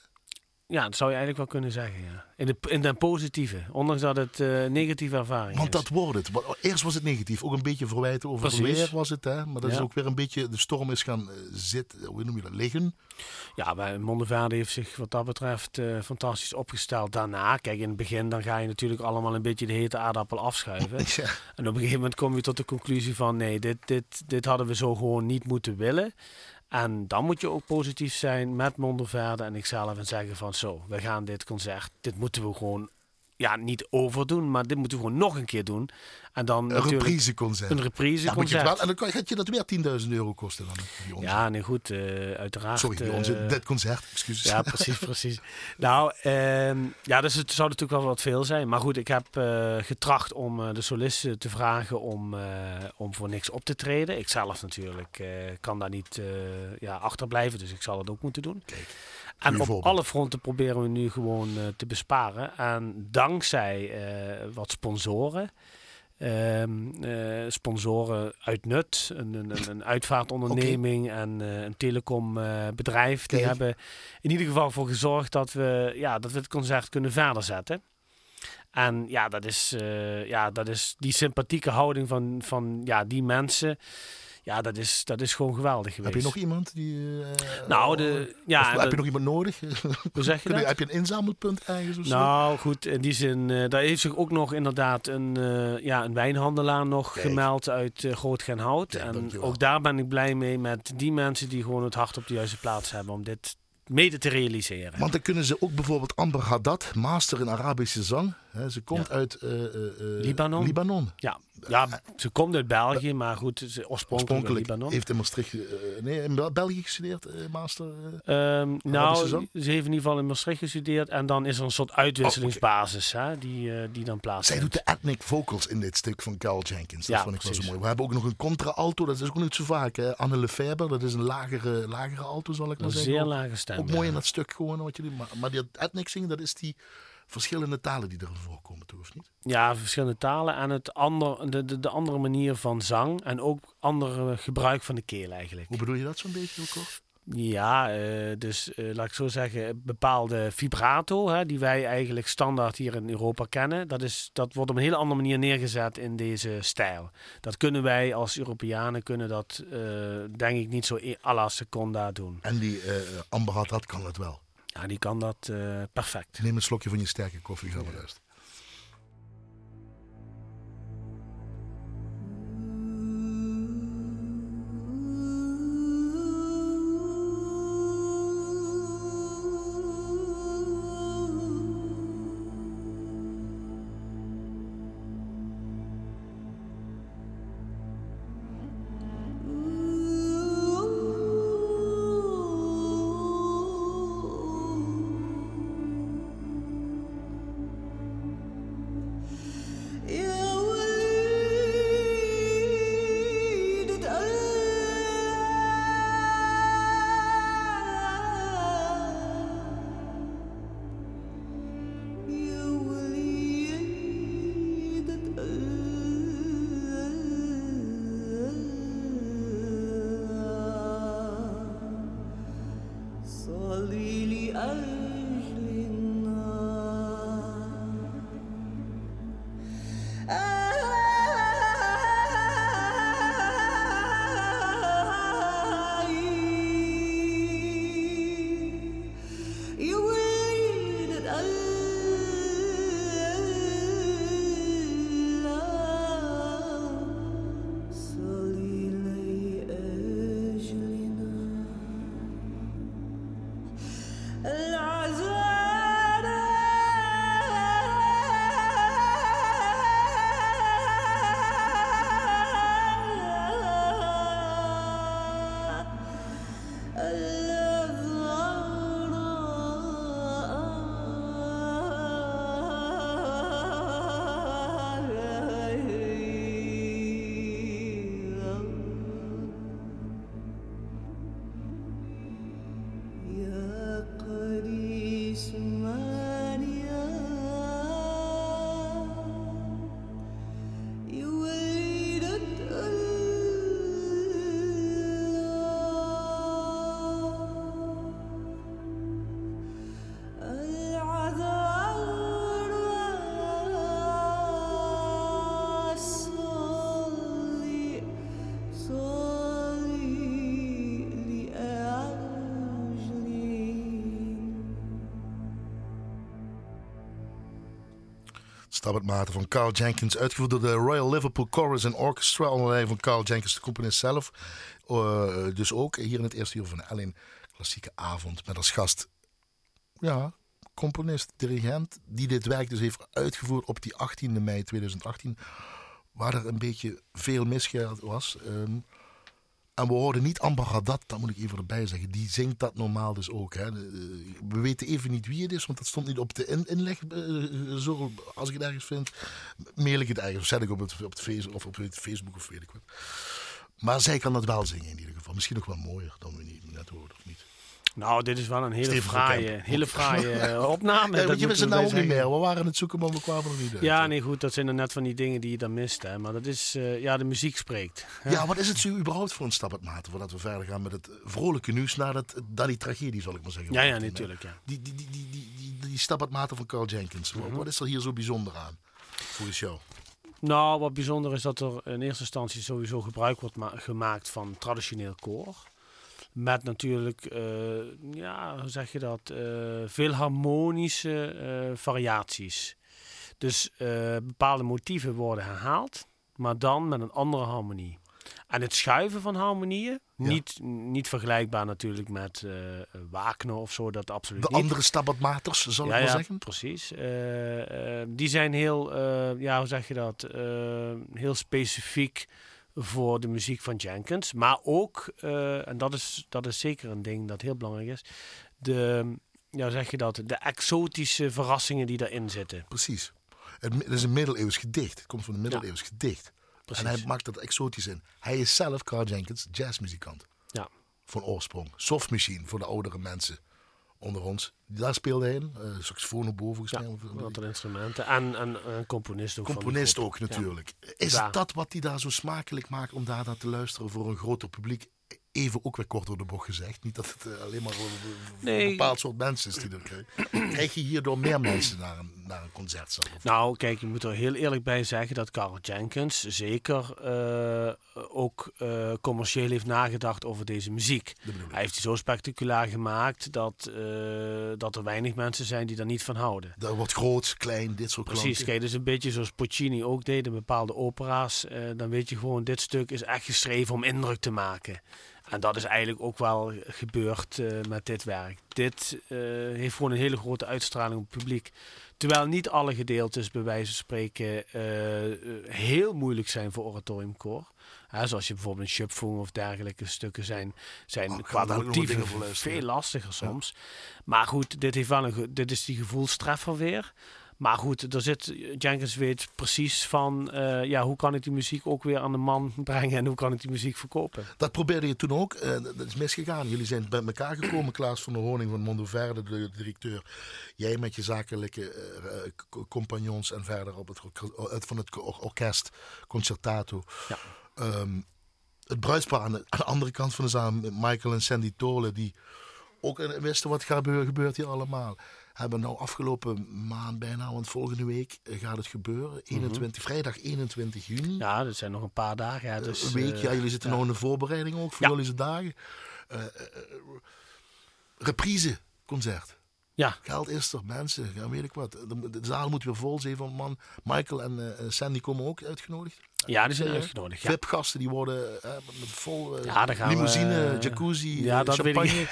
Ja, dat zou je eigenlijk wel kunnen zeggen, ja. In de, in de positieve, ondanks dat het eh, negatieve ervaring Want is. dat wordt het. Want Eerst was het negatief. Ook een beetje verwijten over het weer was het. Hè? Maar dat is ook weer een beetje... De storm is gaan eh, zitten. Hoe noem je dat? Liggen. Ja, bij Mondeverde heeft zich wat dat betreft fantastisch opgesteld. Daarna, kijk, in het begin dan ga je natuurlijk allemaal een beetje de hete aardappel afschuiven. Ja. en op een gegeven moment kom je tot de conclusie van... nee, dit, dit, dit hadden we zo gewoon niet moeten willen. En dan moet je ook positief zijn met Mondeverde en ikzelf en zeggen van... zo, we gaan dit concert, dit moeten we gewoon... Ja, niet overdoen, maar dit moeten we gewoon nog een keer doen. En dan Een repriseconcert. een reprise Ja, wel, en dan gaat je dat weer 10.000 euro kosten dan. Ja, nee, goed, eh, uiteraard. Sorry, die eh, onzin. dit concert. Excuses. ja, precies, precies. Nou, ehm, ja, dus het zou natuurlijk wel wat veel zijn. Maar goed, ik heb eh, getracht om de solisten te vragen om, om voor niks op te treden. Ik zelf natuurlijk kan daar niet ja, achterblijven, dus ik zal het ook moeten doen. En op alle fronten proberen we nu gewoon eh, te besparen. En dankzij eh, wat sponsoren. ehm, eh, sponsoren uit Nut, een, een, een- uitvaartonderneming en een telecombedrijf. die Kijk. hebben in ieder geval voor gezorgd dat we, ja, dat we het concert kunnen verder zetten. En ja, dat is, ja, dat is die sympathieke houding van, van ja, die mensen. Ja, dat is, dat is gewoon geweldig geweest. Heb je nog iemand die... eh, Nou, de, of ja, heb je nog iemand nodig? hoe zeg je Kun je- dat? heb je een inzamelpunt ergens of zo? Nou, goed, in die zin, eh, daar heeft zich ook nog inderdaad een, eh, ja, een wijnhandelaar nog Kijk. gemeld uit eh Groot Genhout. En dankjewel. ook daar ben ik blij mee met die mensen die gewoon het hart op de juiste plaats hebben om dit mede te realiseren. Want dan kunnen ze ook bijvoorbeeld Amber Haddad, master in Arabische zang. Hè, ze komt Ja. uit eh, eh, eh, Libanon. Libanon. Ja, ja, ze komt uit België, maar goed, ze oorspronkelijk, Libanon. heeft in Maastricht, eh, nee, in Bel- België gestudeerd, eh, master. eh. Ehm, nou, ze heeft in ieder geval in Maastricht gestudeerd en dan is er een soort uitwisselingsbasis hè, die, die dan Zij plaatsvindt. doet de ethnic vocals in dit stuk van Carl Jenkins. Dat Ja, vond ik wel zo mooi. We hebben ook nog een contra-alto, dat is ook niet zo vaak. Hè. Anne Lefebvre, dat is een lagere, lagere alto, zal ik maar Een zeggen. zeer lage stem. Ook mooi ja. in dat stuk gewoon. Wat jullie, maar, maar die ethnic zingen, dat is die verschillende talen die erin voorkomen, toch of niet? Ja, verschillende talen en het ander, de, de, de andere manier van zang en ook andere gebruik van de keel eigenlijk. Hoe bedoel je dat zo'n beetje ook kort? Ja, uh, dus uh, laat ik zo zeggen, bepaalde vibrato, hè, die wij eigenlijk standaard hier in Europa kennen, dat, is, dat wordt op een hele andere manier neergezet in deze stijl. Dat kunnen wij als Europeanen, kunnen dat uh, denk ik niet zo à la seconda doen. En die Amber had dat, kan het wel? Ja, die kan dat perfect. Neem een slokje van je sterke koffie, gaan we ja. Maarten van Carl Jenkins. Uitgevoerd door de Royal Liverpool Chorus and Orchestra. Onder van Carl Jenkins, de componist zelf. Uh, dus ook hier in het eerste uur van Ellen. Klassieke avond met als gast. Ja, componist, dirigent. Die dit werk dus heeft uitgevoerd op die 18e mei 2018. Waar er een beetje veel misgegaan was. Um, en we hoorden niet Amber dat moet ik even erbij zeggen. Die zingt dat normaal dus ook. Hè. We weten even niet wie het is, want dat stond niet op de in inleg. Uh, zo, als ik het ergens vind, mail ik het ergens. Zet ik op het, op het, of op het Facebook of weet ik wat. Maar zij kan dat wel zingen in ieder geval. Misschien nog wel mooier dan we net hoorden, of niet? Nou, dit is wel een hele fraaie, hele fraaie eh, opname. Ja, dat je, we zijn nou ook niet meer. We waren het zoeken, maar we kwamen er niet uit. Ja, nee, goed. Dat zijn er net van die dingen die je dan mist. Hè. Maar dat is, uh, ja, de muziek spreekt. Ja, wat is het zo überhaupt voor een stap het maten? Voordat we verder gaan met het vrolijke nieuws naar, dat, naar die tragedie, zal ik maar zeggen. Ja, ja, natuurlijk. Ja. Die, die, die, die, die, die, die stap het maten van Carl Jenkins. Mm -hmm. Wat is er hier zo bijzonder aan voor de show? Nou, wat bijzonder is dat er in eerste instantie sowieso gebruik wordt gemaakt van traditioneel koor. Met natuurlijk, uh, ja, hoe zeg je dat? Uh, veel harmonische uh, variaties. Dus bepaalde motieven worden herhaald, maar dan met een andere harmonie. En het schuiven van harmonieën, ja. niet, niet vergelijkbaar natuurlijk met uh, Wagner of zo, dat absoluut De niet. andere stabatmaters, zal ik maar ja, zeggen. precies. Die zijn heel, ja, hoe zeg je dat, heel specifiek voor de muziek van Jenkins. Maar ook, uh, en dat is, dat is zeker een ding dat heel belangrijk is, de, ja, zeg je dat, de exotische verrassingen die daarin zitten. Precies. Het, is een middeleeuws gedicht. Het komt van een middeleeuws ja. gedicht. Precies. En hij maakt dat exotisch in. Hij is zelf, Carl Jenkins, jazzmuzikant. Ja. Van oorsprong. Soft machine voor de oudere mensen onder ons. Daar speelde hij in. Uh, saxofoon op boven Ja, een aantal instrumenten. En, en, en componist ook. Componist ook natuurlijk. Is dat wat hij daar zo smakelijk maakt om daar naar te luisteren voor een groter publiek? Even ook weer kort door de bocht gezegd. Niet dat het eh, alleen maar Nee. een bepaald soort mensen is die er krijgen. Krijg je hierdoor meer mensen naar een, naar een concert zelf? Nou, kijk, je moet er heel eerlijk bij zeggen dat Carl Jenkins zeker eh, ook eh, commercieel heeft nagedacht over deze muziek. Hij heeft die zo spectaculair gemaakt dat, dat er weinig mensen zijn die er niet van houden. Dat wordt groot, klein, dit soort Precies, kijk, dus een beetje zoals Puccini ook deed in bepaalde opera's. dan weet je gewoon, dit stuk is echt geschreven om indruk te maken. En dat is eigenlijk ook wel gebeurd eh, met dit werk. Dit eh, heeft gewoon een hele grote uitstraling op het publiek. Terwijl niet alle gedeeltes, bij wijze van spreken, eh, heel moeilijk zijn voor oratoriumkoor. Zoals je bijvoorbeeld een Schöpfung of dergelijke stukken zijn, zijn Oh, qua motieven veel lastiger soms. Maar goed, dit, heeft wel een, dit is die gevoelstreffer weer. Maar goed, er zit, Jenkins weet precies van, eh, ja, hoe kan ik die muziek ook weer aan de man brengen en hoe kan ik die muziek verkopen. Dat probeerde je toen ook. eh, dat is misgegaan. Jullie zijn bij elkaar gekomen. Klaas van der Honing van Mondoverde, de directeur. Jij met je zakelijke eh, eh, compagnons en verder op het, van het or- orkest Concertato. Ja. Ehm, het bruidspaar aan de, aan de andere kant van de zaal, Michael en Sandy Tolen, die ook eh, wisten wat gebeurt hier allemaal. Hebben nou afgelopen maand bijna, want volgende week eh, gaat het gebeuren. 21, Vrijdag 21 juni. Mhm. Ja, dat zijn nog een paar dagen. Ja, dus, een week, eh, ja, jullie zitten ja. nog in de voorbereiding ook voor Ja. jullie dagen. Eh, eh, eh, reprise concert. Ja, Geld is er, mensen, ja, weet ik wat. De, zaal moet weer vol, 700 man. Michael en eh, Sandy komen ook uitgenodigd. Ja, die zijn uitgenodigd. Ja. VIP-gasten die worden eh, met vol eh, Ja, limousine, we- jacuzzi, Ja, eh, dat weet champagne.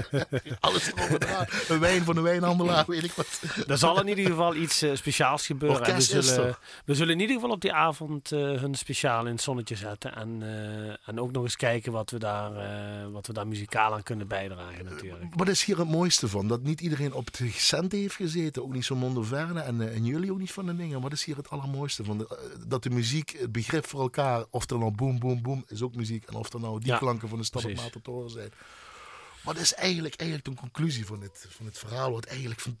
Alles erop en. Een wijn van de wijnhandelaar, weet ik wat. Er zal in ieder geval iets eh, speciaals gebeuren. En we, zullen, we zullen in ieder geval op die avond eh, hun speciaal in het zonnetje zetten. En, eh, en ook nog eens kijken wat we, daar, eh, wat we daar muzikaal aan kunnen bijdragen natuurlijk. Wat is hier het mooiste van? Dat niet iedereen op de centen heeft gezeten. Ook niet zo Mondoverne en, eh, en jullie ook niet van de dingen. Wat is hier het allermooiste van? De- eh, dat de muziek, het begrip voor elkaar, of er nou boom, boom, boom is ook muziek. En of er nou die Ja, klanken van de stad op. Matatoren zijn. Wat is eigenlijk, eigenlijk de conclusie van dit, van het verhaal? Wat eigenlijk van,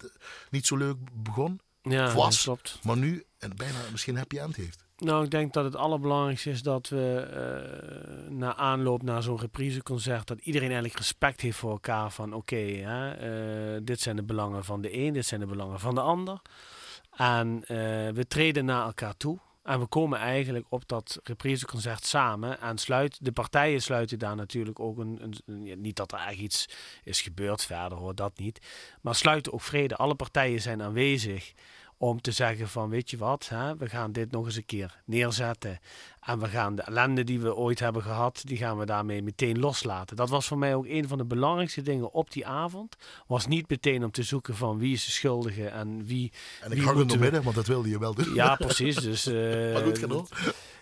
niet zo leuk begon, Ja, was. dat klopt. maar nu en bijna misschien happy end heeft. Nou, ik denk dat het allerbelangrijkste is dat we eh, na aanloop naar zo'n repriseconcert, dat iedereen eigenlijk respect heeft voor elkaar van oké, hè, eh, dit zijn de belangen van de een, dit zijn de belangen van de ander. En eh, we treden naar elkaar toe. En we komen eigenlijk op dat repriseconcert samen. En sluit, de partijen sluiten daar natuurlijk ook een, Niet dat er echt iets is gebeurd verder hoor, dat niet. Maar sluiten ook vrede. Alle partijen zijn aanwezig om te zeggen van weet je wat, hè, we gaan dit nog eens een keer neerzetten. En we gaan de ellende die we ooit hebben gehad, die gaan we daarmee meteen loslaten. Dat was voor mij ook een van de belangrijkste dingen op die avond. Was niet meteen om te zoeken van wie is de schuldige en wie... En ik wie hang er moeten nog midden, want dat wilde je wel doen. Ja, precies. Dus, eh, Maar goed, door.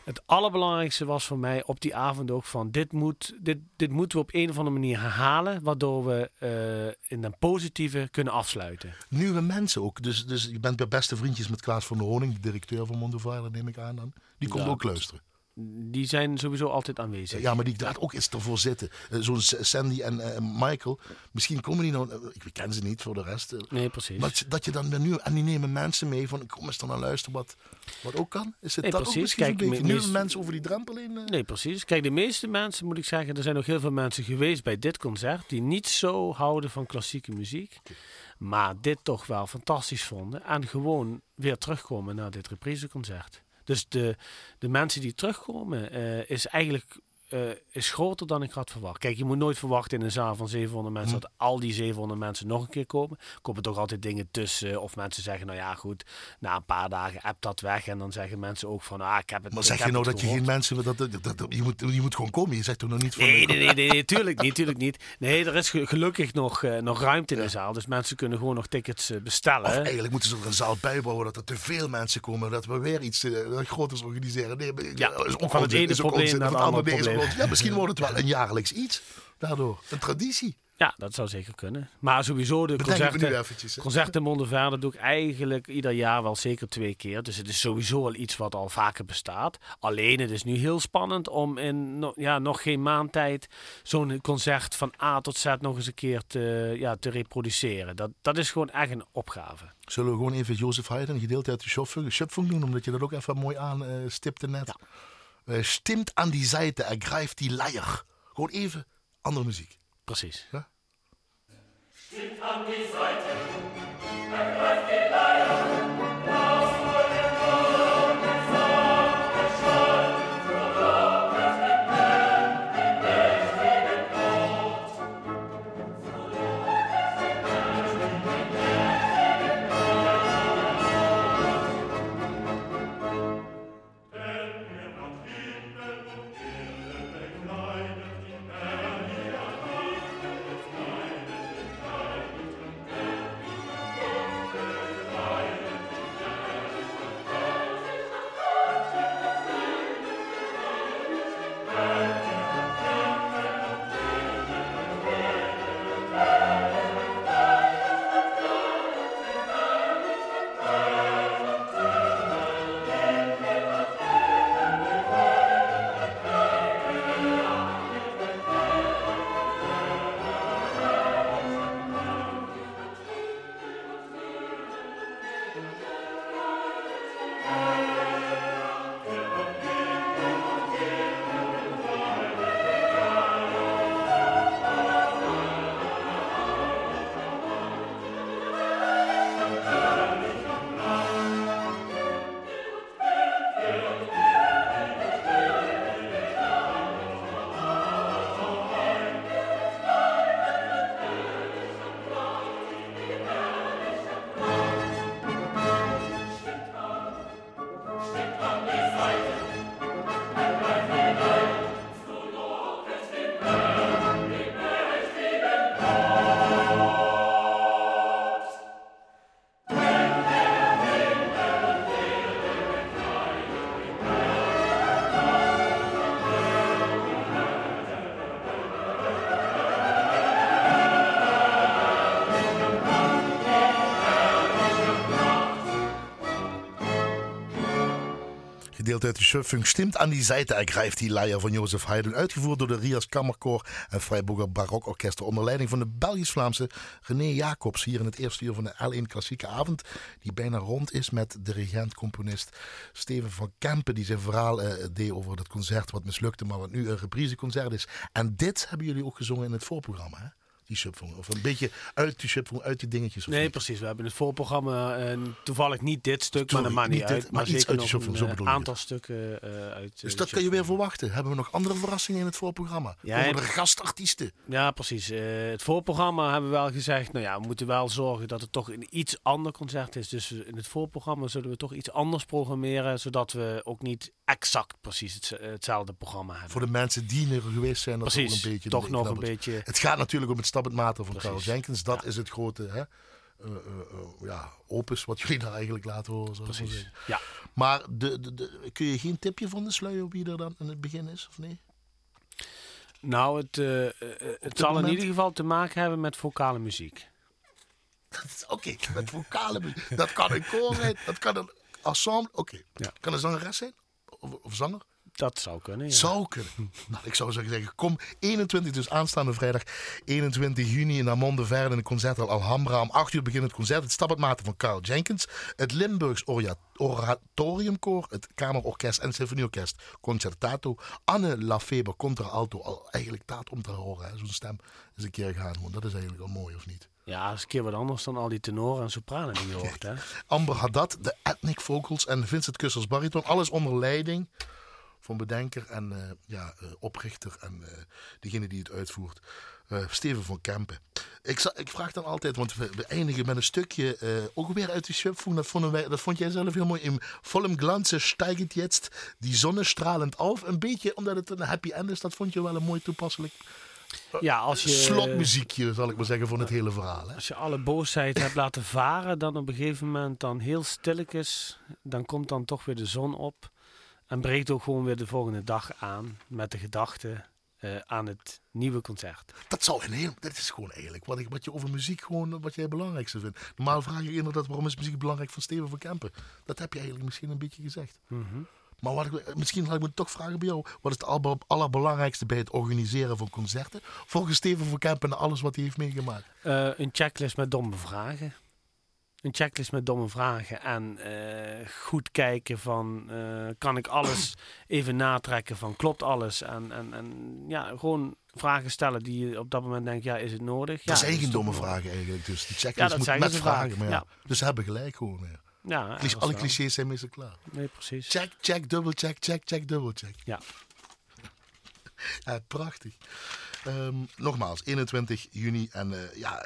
het allerbelangrijkste was voor mij op die avond ook van dit, moet, dit, dit moeten we op een of andere manier herhalen, waardoor we eh, in een positieve kunnen afsluiten. Nieuwe mensen ook. Dus, dus je bent bij beste vriendjes met Klaas van der Honing, de directeur van Mondoverde, neem ik aan dan. Die komt Ja, ook luisteren. Die zijn sowieso altijd aanwezig. Ja, maar die gaat ook eens ervoor zitten. Eh, Zo'n Sandy en eh, Michael. Misschien komen die nou... eh, Ik ken ze niet voor de rest. Nee, precies. Maar dat- je dan nu... En die nemen mensen mee van... Kom eens dan naar luisteren wat, wat ook kan. Is het Nee, dat ook precies. misschien Kijk, een beetje meest- mensen over die drempel heen? Nee, precies. Kijk, de meeste mensen, moet ik zeggen, er zijn nog heel veel mensen geweest bij dit concert die niet zo houden van klassieke muziek, maar dit toch wel fantastisch vonden en gewoon weer terugkomen naar dit repriseconcert. Dus de, de mensen die terugkomen eh, is eigenlijk eh, is groter dan ik had verwacht. Kijk, je moet nooit verwachten in een zaal van 700 mensen Hm. dat al die 700 mensen nog een keer komen. Er komen toch altijd dingen tussen. Of mensen zeggen, nou ja, goed, na een paar dagen appt dat weg. En dan zeggen mensen ook van, ah, ik heb het Maar zeg je nou dat je geen mensen... Dat, dat, je, moet, je moet gewoon komen. Je zegt toch nog niet van... Nee, nee, nee, nee, nee, tuurlijk niet, tuurlijk niet. Nee, er is ge- gelukkig nog, eh, nog ruimte in de zaal. Dus mensen kunnen gewoon nog tickets eh, bestellen. Of eigenlijk moeten ze er een zaal bij bouwen dat er te veel mensen komen. Dat we weer iets eh, groters organiseren. Nee, Ja, is ook van het ene probleem naar het andere probleem. Ja, misschien wordt het wel een jaarlijks iets. Daardoor. Een traditie. Ja, dat zou zeker kunnen. Maar sowieso de Bedenk nu concerten, eventjes. concerten doe ik eigenlijk ieder jaar wel zeker twee keer. Dus het is sowieso al iets wat al vaker bestaat. Alleen het is nu heel spannend om in ja, nog geen maand tijd zo'n concert van A tot Z nog eens een keer te, ja, te reproduceren. Dat, dat is gewoon echt een opgave. Zullen we gewoon even Jozef Haydn, een gedeelte uit de Schöpfung, doen, omdat je dat ook even mooi aan eh, stipte net. Ja. Eh, stimmt aan die Seite, ergreift die Leier. Gewoon even andere muziek. Precies. Ja? Gedeelte uit de Schöpfung stimmt an die Seite ergreift die Leier van Jozef Haydn, uitgevoerd door de Rias Kammerkoor en Freiburger Barokorkester onder leiding van de Belgisch-Vlaamse René Jacobs hier in het eerste uur van de L1 Klassieke Avond, die bijna rond is met dirigent-componist Steven van Kempen, die zijn verhaal eh, deed over dat concert wat mislukte, maar wat nu een repriseconcert is. En dit hebben jullie ook gezongen in het voorprogramma, hè? Die. Of een beetje uit die Schöpfung, uit die dingetjes. Nee, niet? precies. We hebben in het voorprogramma eh, toevallig niet dit stuk, Sorry, maar dat maakt niet niet dit, uit. maar Maar iets zeker uit zo een bedoel eh, aantal stukken eh, uit Dus eh, dat de kan je weer verwachten. Hebben we nog andere verrassingen in het voorprogramma? Ja, Over en- de gastartiesten. Ja, precies. Het voorprogramma hebben we wel gezegd, nou ja, we moeten wel zorgen dat het toch een iets ander concert is. Dus in het voorprogramma zullen we toch iets anders programmeren, zodat we ook niet exact precies het, hetzelfde programma hebben. Voor de mensen die er geweest zijn. Dat precies, ook een beetje toch nog dat een beetje... Het gaat natuurlijk om het Stabat Mater van Precies. Carl Jenkins. Dat Ja. is het grote hè? eh, eh, eh, ja, opus wat jullie daar eigenlijk laten horen. Maar Precies. Ja. Maar de, de, de- kun je geen tipje van de sluier wie er dan in het begin is? Of nee? Nou, het, het zal in ieder geval te maken hebben met vocale muziek. Oké, met vocale muziek. Dat kan een koor zijn, dat kan een ensemble. Oké, Ja. kan een zangeres zijn? Of, of zanger? Dat zou kunnen, ja. Zou kunnen. Nou, ik zou zeggen, kom 21, dus aanstaande vrijdag 21 juni in Amon de Verde in de concerthal Alhambra. Om 8 uur begint het concert. Het Stabatmaten van Carl Jenkins. Het Limburgs Oratoriumkoor. Het Kamerorkest en Symfonieorkest Concertato. Anne Lafeber contralto. Al eigenlijk taat om te horen. Zo'n stem is een keer gaan. Want dat is eigenlijk al mooi, of niet? Ja, dat is een keer wat anders dan al die tenoren en sopranen die je hoort, hè. Amber Haddad, de Ethnic Vocals en Vincent Kussers Bariton. Alles onder leiding van bedenker en eh, ja, eh, oprichter en eh, degene die het uitvoert. Steven van Kempen. Ik, ik vraag dan altijd, want we, we eindigen met een stukje, ook weer uit de Schöpfung. Dat, vonden wij, dat vond jij zelf heel mooi. In vollem Glanze steigt jetzt die zonne stralend auf. Een beetje omdat het een happy end is, dat vond je wel een mooi toepasselijk Ja, als je... slotmuziekje, zal ik maar zeggen, van het hele verhaal. Hè? Als je alle boosheid hebt laten varen, dan op een gegeven moment dan heel stilletjes, dan komt dan toch weer de zon op en breekt ook gewoon weer de volgende dag aan met de gedachte eh, aan het nieuwe concert. Dat zou een heel. Dat is gewoon eigenlijk wat, ik, wat je over muziek gewoon. wat jij het belangrijkste vindt. Normaal vraag je inderdaad waarom is muziek belangrijk van Steven van Kempen. Dat heb je eigenlijk misschien een beetje gezegd. Maar wat ik, misschien had ik me toch vragen bij jou. Wat is het aller- allerbelangrijkste bij het organiseren van concerten? Volgens Steven van Kempen en alles wat hij heeft meegemaakt. Eh, een checklist met domme vragen. Een checklist met domme vragen en eh, goed kijken van eh, kan ik alles even natrekken van klopt alles en, en, en ja gewoon vragen stellen die je op dat moment denkt ja is het nodig dat ja, zijn is geen domme vragen eigenlijk dus die Ja, checklist dat moet met vragen maar ja. ja. dus ze hebben gelijk gewoon ja. ja Cliché- alle wel. clichés zijn meestal klaar nee precies check check dubbel check check check dubbel check ja Ja, prachtig. Ehm, nogmaals, 21 juni. En eh, ja,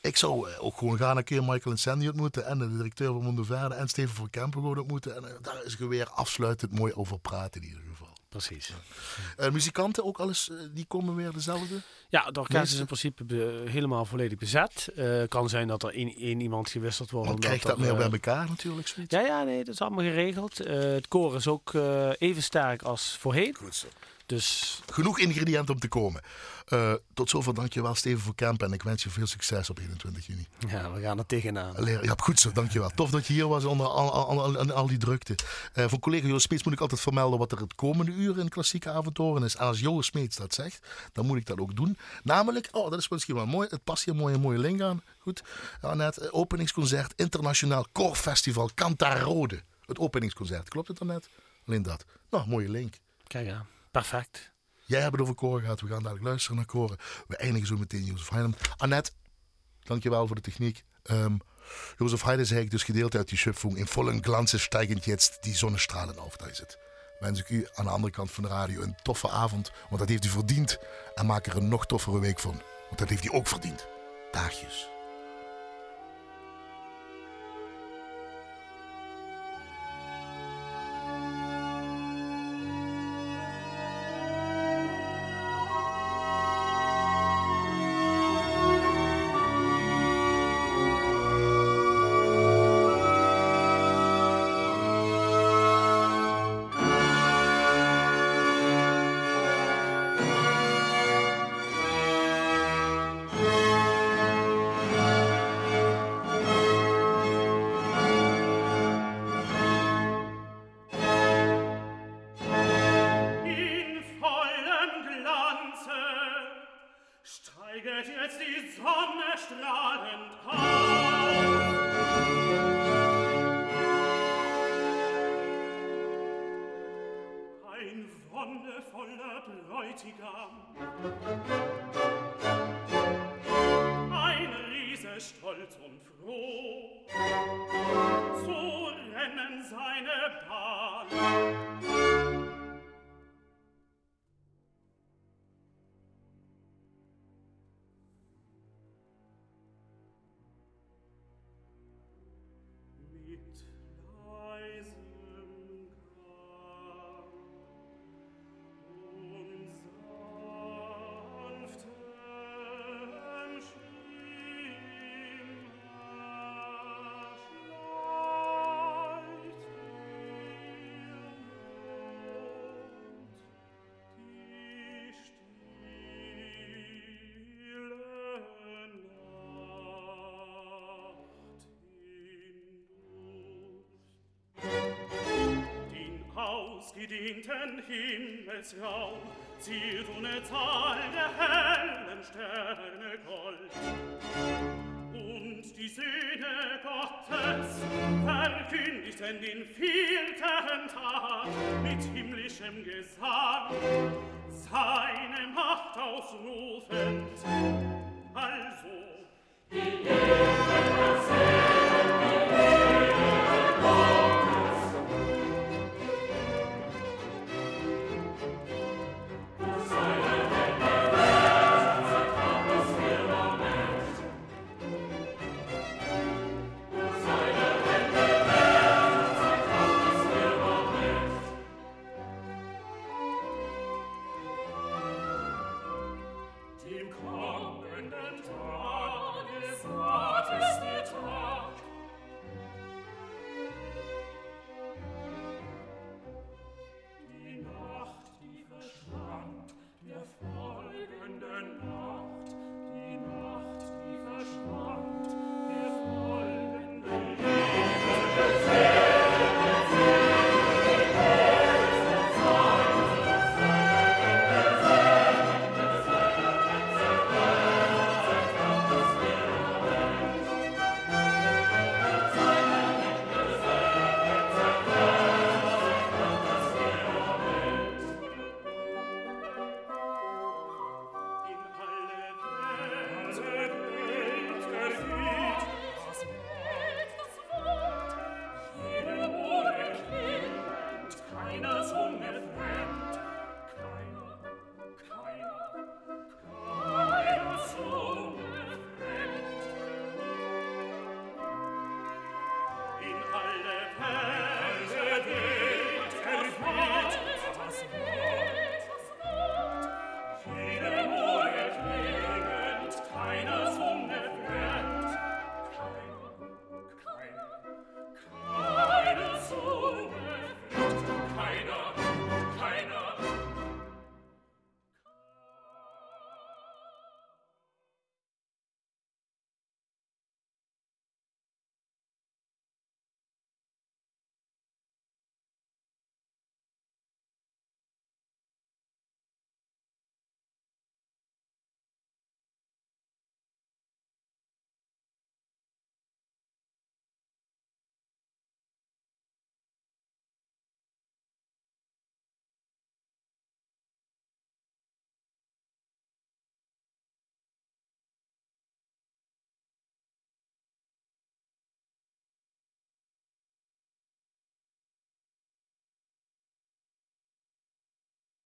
ik zou eh, ook gewoon gaan een keer Michael en Sandy ontmoeten. En de directeur van Mondoverde en Steven van Kempen gewoon ontmoeten. En eh, daar is gewoon weer afsluitend mooi over praten in ieder geval. precies Eh, muzikanten ook alles, die komen weer dezelfde? ja het orkest is in principe be- helemaal volledig bezet Eh, kan zijn dat er één, één iemand gewisseld wordt Dan omdat krijgt dat er, meer bij elkaar natuurlijk. Zoiets. ja ja nee dat is allemaal geregeld het koor is ook even sterk als voorheen Goed zo. Dus Genoeg ingrediënten om te komen. Eh, tot zover, dankjewel Steven van Kempen. En ik wens je veel succes op 21 juni. ja we gaan er tegenaan Leer, ja, goed zo, dankjewel. Tof dat je hier was onder al, al, al, al, al die drukte. Eh voor collega Joost Smeets moet ik altijd vermelden wat er het komende uur in klassieke avonturen is. En als Joost Smeets dat zegt, dan moet ik dat ook doen. Namelijk, oh, dat is misschien wel mooi. Het past hier mooi een mooie link aan. Goed. Ja, net eh, openingsconcert Internationaal Koorfestival Cantarode. Het openingsconcert. Klopt het dan net? Alleen dat. Nou, mooie link. kijk aan perfect Jij hebt het over koren gehad. We gaan dadelijk luisteren naar koren. We eindigen zo meteen Jozef Heinem. Annette, dankjewel voor de techniek. Ehm Jozef Heide zei ik dus gedeeld uit die Schöpfung. In vollen Glanze steigend jetzt die Sonnenstrahlen auf. Daar is. Wens ik u aan de andere kant van de radio een toffe avond. Want dat heeft u verdiend. En maak er een nog toffere week van. Want dat heeft hij ook verdiend. Daagjes. dienten Himmelsraum, ziert ohne Zahl der hellen Sterne Gold. Und die Söhne Gottes verkündigten den vierten Tag mit himmlischem Gesang, seine Macht ausrufend. Also,